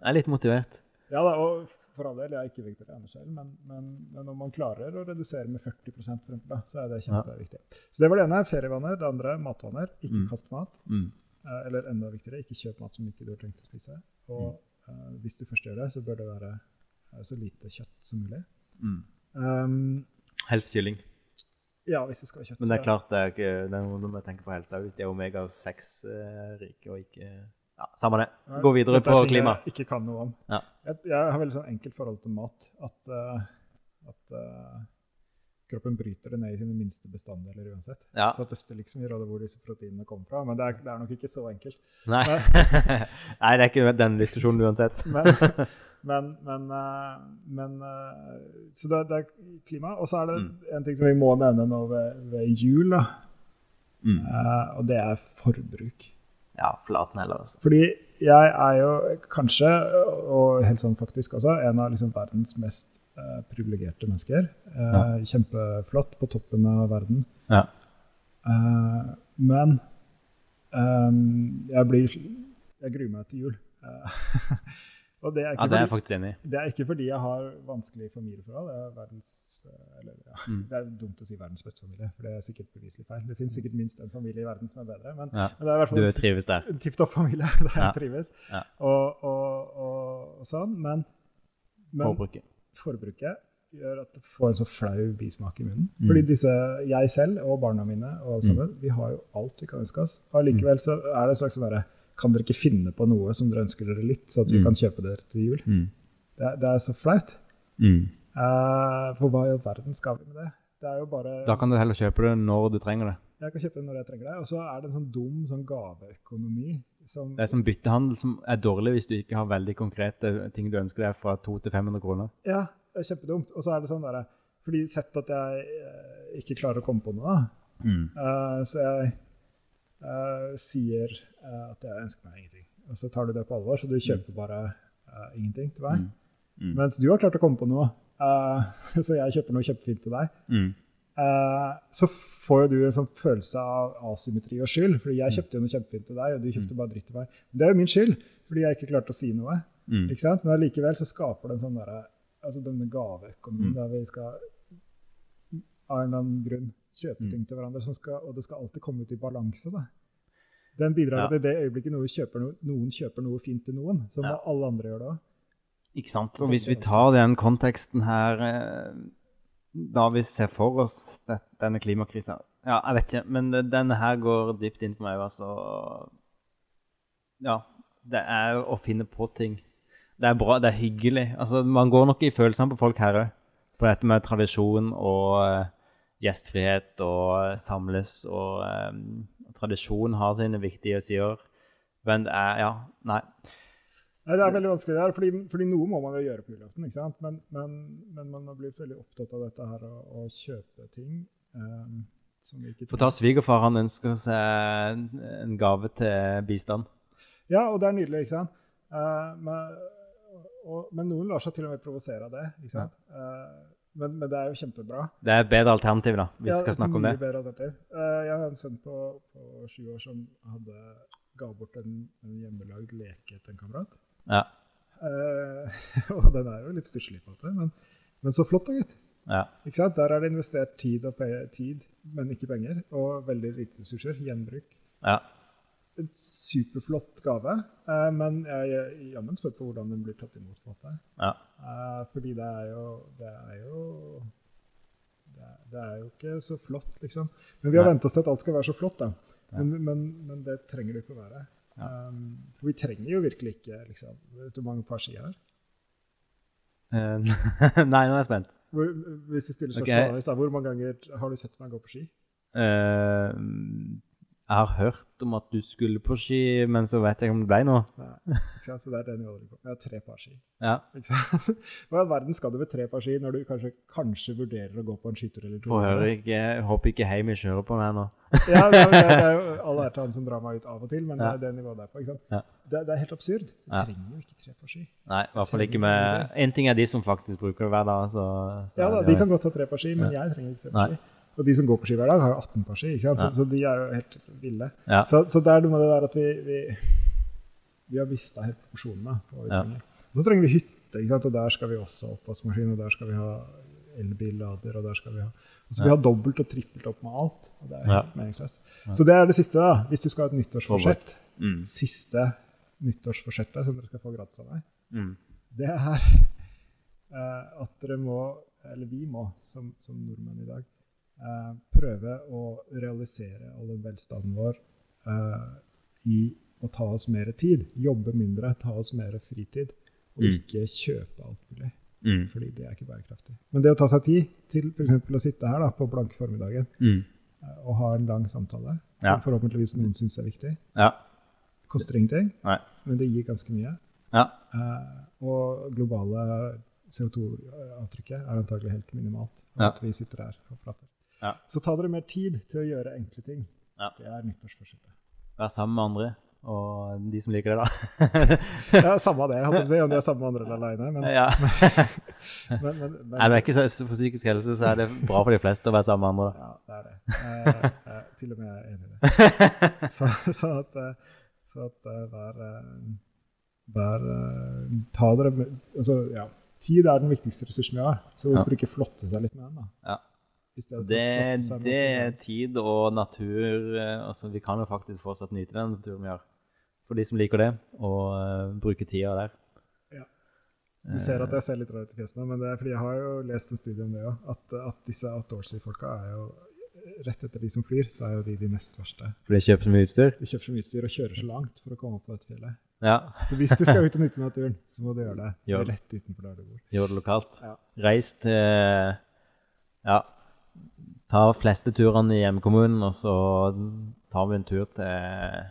jeg er litt motivert. Ja da, og for all del, jeg er ikke vegetarianer selv, men, men, men om man klarer å redusere med 40 for eksempel, da, så er det kjempeviktig. Så det var det ene. Ferievaner. Det andre matvaner. Ikke Mm. kast mat. Mm. Eh, Eller enda viktigere, ikke kjøp mat som ikke du har tenkt å spise. Og eh, hvis du først gjør det, så bør det være eh, så lite kjøtt som mulig. Mm. Um, Helst kylling. ja, hvis det skal være kjøtt. Men det er klart det er ikke det er noe vi tenker på helse hvis de er omega-6-rike og ikke Ja, samme det. Gå videre er på klima. Jeg ikke kan noe om. Ja. Jeg, jeg har veldig sånn enkelt forhold til mat at, uh, at eh, kroppen bryter det ned i sine minste bestanddeler uansett. Ja. Så det spiller ikke så mye rolle hvor disse proteinene kommer fra. Men det er, det er nok ikke så enkelt. Nei. Nei, det er ikke den diskusjonen uansett. Men, men, men, eh, men eh, Så det, det er klima. Og så er det Mm. en ting som vi må nevne nå ved, ved jul. Mm. eh, og det er forbruk. Ja, flaten heller, Også. Fordi jeg er jo kanskje, og helt sånn faktisk også, en av liksom verdens mest uh, privilegerte mennesker. Eh, Ja. Kjempeflott, på toppen av verden. Ja. Eh, men ehm, jeg blir Jeg gruer meg til jul. Eh, og det er, ja, det er jeg faktisk enig i. det er ikke fordi jeg har vanskelig familieforhold. Det er verdens eh, eller, ja, Mm. Det er dumt å si verdens beste familie, for det er sikkert beviselig feil. Det finnes sikkert minst en familie i verden som er bedre, men, men det er i hvert fall Du en trives der. en tipp topp familie der jeg trives. Ja. Og, og, og, og sånn. Men, men Forbruket. Forbruket gjør at det får en så flau bismak i munnen. Mm. Fordi disse, jeg selv og barna mine og alle sammen, vi har jo alt vi kan ønske oss. Og likevel så er det en slags sånn derre Kan dere ikke finne på noe som dere ønsker dere litt, så at vi Mm. kan kjøpe dere til jul? Mm. Det, det er så flaut. Mm. Eh, for hva i all verden skal vi med det? Det er jo bare Da kan du heller kjøpe det når du trenger det. Jeg kan kjøpe det når jeg trenger det. Og så er det en sånn dum sånn gaveøkonomi som Det er som byttehandel som er dårlig hvis du ikke har veldig konkrete ting du ønsker deg fra 200 til 500 kroner. Ja, det er kjempedumt. Og så er det sånn der, Fordi sett at jeg eh, ikke klarer å komme på noe. Mm. uh, så jeg uh, sier uh, at jeg ønsker meg ingenting. Og så tar du det på alvor, så du kjøper bare ingenting til meg. Mm. Mm. Mens du har klart å komme på noe, så jeg kjøper noe kjempefint til deg. Mm. Eh, så får jo du en sånn følelse av asymmetri og skyld. fordi Mm. jeg kjøpte jo noe kjempefint til deg, og du kjøpte bare dritt til meg. Men det er jo min skyld, fordi jeg ikke klarte å si noe. Mm. Ikke sant? Men allikevel så skaper det en sånn derre altså denne gaveøkonomien Mm. der vi skal av en eller annen grunn kjøpe Mm. ting til hverandre, som skal, og det skal alltid komme ut i balanse. da. Den bidrar Ja. til det øyeblikket noen kjøper noe, noen kjøper noe fint til noen, så må Ja. alle andre gjøre det òg. Ikke sant? Og hvis vi tar den konteksten her eh, Da vi ser for oss denne klimakrisa Ja, jeg vet ikke, men denne her går dypt inn på meg. Altså Ja. Det er å finne på ting. Det er bra, det er hyggelig. Altså, Man går nok i følelsene på folk her òg. På dette med tradisjon og eh, gjestfrihet og eh, samles og um, Tradisjon har sine viktige sider. Men det er Ja, nei. Nei, Det er veldig vanskelig, det her, fordi, fordi noe må man jo gjøre på julaften. ikke sant? Men, men, men man har blitt veldig opptatt av dette her å, kjøpe ting Um, som vi ikke Få ta svigerfar. Han ønsker seg en- en gave til bistand. Ja, og det er nydelig, ikke sant? Uh, men, og, men noen lar seg til og med provosere av det. ikke sant? Eh, men, men det er jo kjempebra. Det er et bedre alternativ, da, vi Ja, skal snakke om det. bedre alternativ. Uh, jeg har en sønn på, på sju år som hadde ga bort en, en hjemmelagd leke til en kamerat. Ja. Uh, og den er jo litt stusslig, på en måte, men, men så flott, da, gitt. ja. Ikke sant? Der er det investert tid, og tid, men ikke penger, og veldig lite ressurser. Gjenbruk. ja. En superflott gave, uh, men jeg er jammen spent på hvordan den blir tatt imot. på en måte. ja. Uh, fordi det er jo Det er jo det er, det er jo ikke så flott, liksom. Men vi har vent oss til at alt skal være så flott, da. Men, men, men det trenger det ikke å være. Ja. Um, for vi trenger jo virkelig ikke liksom, Vet du hvor mange par ski jeg har? Eh, Nei, nå er jeg spent. Hvor, hvis jeg stiller spørsmålet okay. hvor mange ganger har du sett meg gå på ski? Eh, jeg har hørt om at du skulle på ski, men så vet jeg ikke om det ble noe. Nei, ikke sant? Så det er det nivået du på. Jeg har tre par ski. Ja. Ikke sant? Hva i all verden skal du med tre par ski når du kanskje, kanskje vurderer å gå på en skitur eller to? Får høre ikke Håper ikke Heimi kjører på meg nå. Ja, det er, det er jo all ære til han som drar meg ut av og til, men Ja. det er det nivået der er på. ikke sant? Ja. Det, det er helt absurd. Du trenger jo ikke tre par ski. Nei, i hvert fall ikke med En ting er de som faktisk bruker det hver dag, så, så Ja da, De kan godt ha tre par ski, men jeg trenger ikke tre par ski. Og de som går på ski hver dag, har jo 18 par ski. sant? Så, Ja. så de er jo helt ville. Ja. Så, så det er noe med det der at vi, vi, vi har mista helt proporsjonene Ja. Og så trenger vi hytte, og der skal vi også ha oppvaskmaskin, og der skal vi ha elbillader, og der skal vi ha så vi har dobbelt og trippelt opp med alt. Og det er Ja. helt meningsløst. Så det er det siste, da. Hvis du skal ha et nyttårsforsett. Mm. Siste nyttårsforsettet som dere skal få gratis av meg, Mm. det er uh, at dere må, eller vi må, som, som nordmenn i dag, prøve å realisere all den velstanden vår eh, i å ta oss mer tid. Jobbe mindre, ta oss mer fritid. Og Mm. ikke kjøpe alt mulig, Mm. fordi det er ikke bærekraftig. Men det å ta seg tid til f.eks. å sitte her da, på blanke formiddagen Mm. eh, og ha en lang samtale, Ja. som forhåpentligvis noen syns er viktig, Ja. koster ingenting, Nei. men det gir ganske mye. Ja. Eh, og globale CO2-avtrykket er antagelig helt minimalt. At vi sitter her og prater. Ja. Så ta dere mer tid til å gjøre enkle ting. Ja. Det er nyttårsforsettet. Vær sammen med andre, og de som liker det, da. Ja, samme det, holdt jeg på å si, om du er sammen med andre eller alene. Men, ja. men, men, men, det ikke så, for psykisk helse, så er det bra for de fleste å være sammen med andre. Ja, det er det. Eh, eh, til og med jeg er enig i det. Så, så at, eh, så at vær, eh, eh, Ta dere altså, ja. Tid er den viktigste ressursen vi har, så hvorfor ikke flotte seg litt med den? da? Ja. Det, det er tid og natur eh, altså Vi kan jo faktisk fortsatt nyte den naturen vi har. For de som liker det, og uh, bruke tida der. Ja. Du ser at jeg ser litt rar ut i fjeset nå, men det er fordi jeg har jo lest en studie om det òg. At, at disse outdoorsy-folka er jo Rett etter de som flyr, så er jo de de nest verste. For de kjøper så mye utstyr. De kjøper så mye utstyr og kjører så langt for å komme opp på dette fjellet. Ja, Så hvis du skal ut og nyte naturen, så må du gjøre det Gjør det. rett utenfor der du bor. gjør det lokalt. Ja. Reis til Ja. Ta flesteturene i hjemkommunen, og så tar vi en tur til,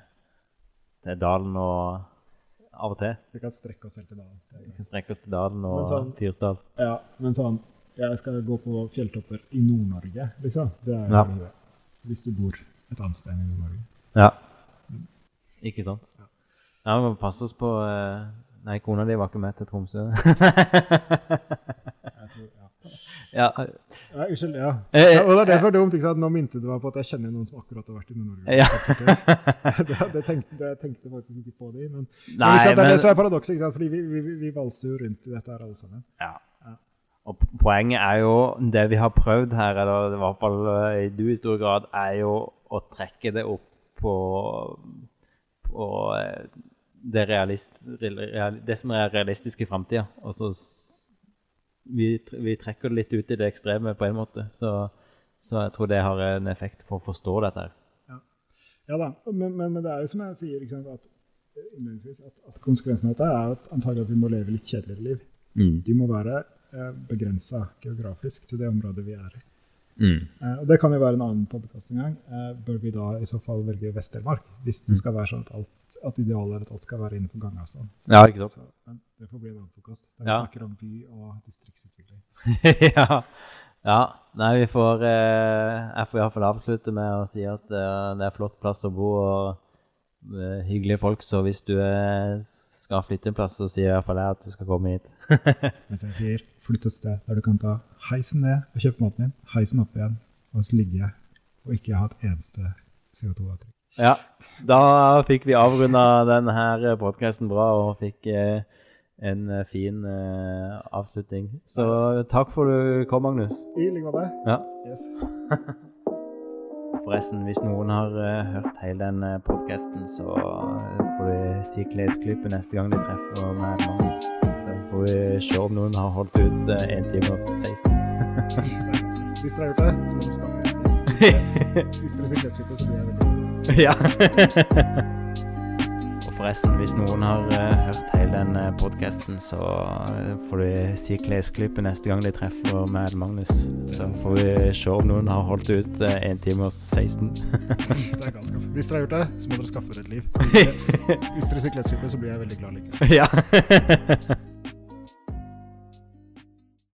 til Dalen og av og til. Vi kan strekke oss helt til dalen. Vi kan strekke oss til Dalen og sånn- Fyresdal. Ja, men sånn Jeg skal gå på fjelltopper i Nord-Norge, liksom. Det er Ja. livet. Hvis du bor et annet sted enn i Nord-Norge. Ja. Ikke sant? Ja. Ja, vi må passe oss på eh, Nei, kona di var ikke med til Tromsø. Tror, ja. ja, Unnskyld. Ja. ja. Og det er det som er dumt. ikke sant? Nå minte du meg på at jeg kjenner noen som akkurat har vært i Nord-Norge. Ja. det, det, tenkte, det tenkte faktisk ikke på de, men, men Nei, ikke sant? det er men det som er paradokset. ikke sant? Fordi vi, vi, vi valser jo rundt i dette her alle sammen. ja. Og poenget er jo Det vi har prøvd her, eller i hvert fall eh, du i stor grad, er jo å trekke det opp på, på eh, det, realist, real, det som er realistisk i framtida. Og så vi, vi trekker det litt ut i det ekstreme på en måte. Så, så jeg tror det har en effekt for å forstå dette. her. Ja da, men, men, men det er jo som jeg sier sant, at, eh, at, at konsekvensen av dette er at antagelig at vi må leve litt kjedeligere liv. De må være eh, begrensa geografisk til det området vi er i. Eh, og Det kan jo være en annen podkast en gang. Eh, bør vi da i så fall velge Vest-Telemark? Hvis det skal være sånn at, alt, at idealet er at alt skal være innenfor gangavstand. Ja, ikke sant? Så, men det får bli en annen podkast der vi Ja. snakker om by og distriktsutvikling. ja. ja. Nei, vi får eh, Jeg får iallfall avslutte med å si at eh, det er flott plass å bo og hyggelige folk. Så hvis du skal flytte en plass, så sier jeg iallfall jeg at du skal komme hit. Mens jeg sier flytt et sted der du kan ta heisen ned og kjøpe maten din, heisen opp igjen, og så ligger jeg og ikke har et eneste CO2-avtrykk. Ja, da fikk vi avrunda denne podkasten bra og fikk eh, en eh, fin eh, avslutning. Så takk for du kom, Magnus. I like måte. Ja. Yes. Forresten, hvis noen har uh, hørt hele den uh, podkasten, så eh, får du si klesklype neste gang de treffer med Magnus. Så får vi se om noen har holdt ut uh, 1 time og 16. Det er ganske- Hvis dere har gjort det, så må dere skaffe dere Hvis dere sier klesklype, så blir jeg veldig ja. forresten, hvis noen har uh, hørt hele den uh, podkasten, så eh, får du si klesklype neste gang de treffer med Magnus. Så får vi se om noen har holdt ut uh, 1 time og 16. Det er galskap. Hvis dere har gjort det, så må dere skaffe dere et liv. Hvis dere, hvis dere sier klesklype, så blir jeg veldig glad likevel. ja.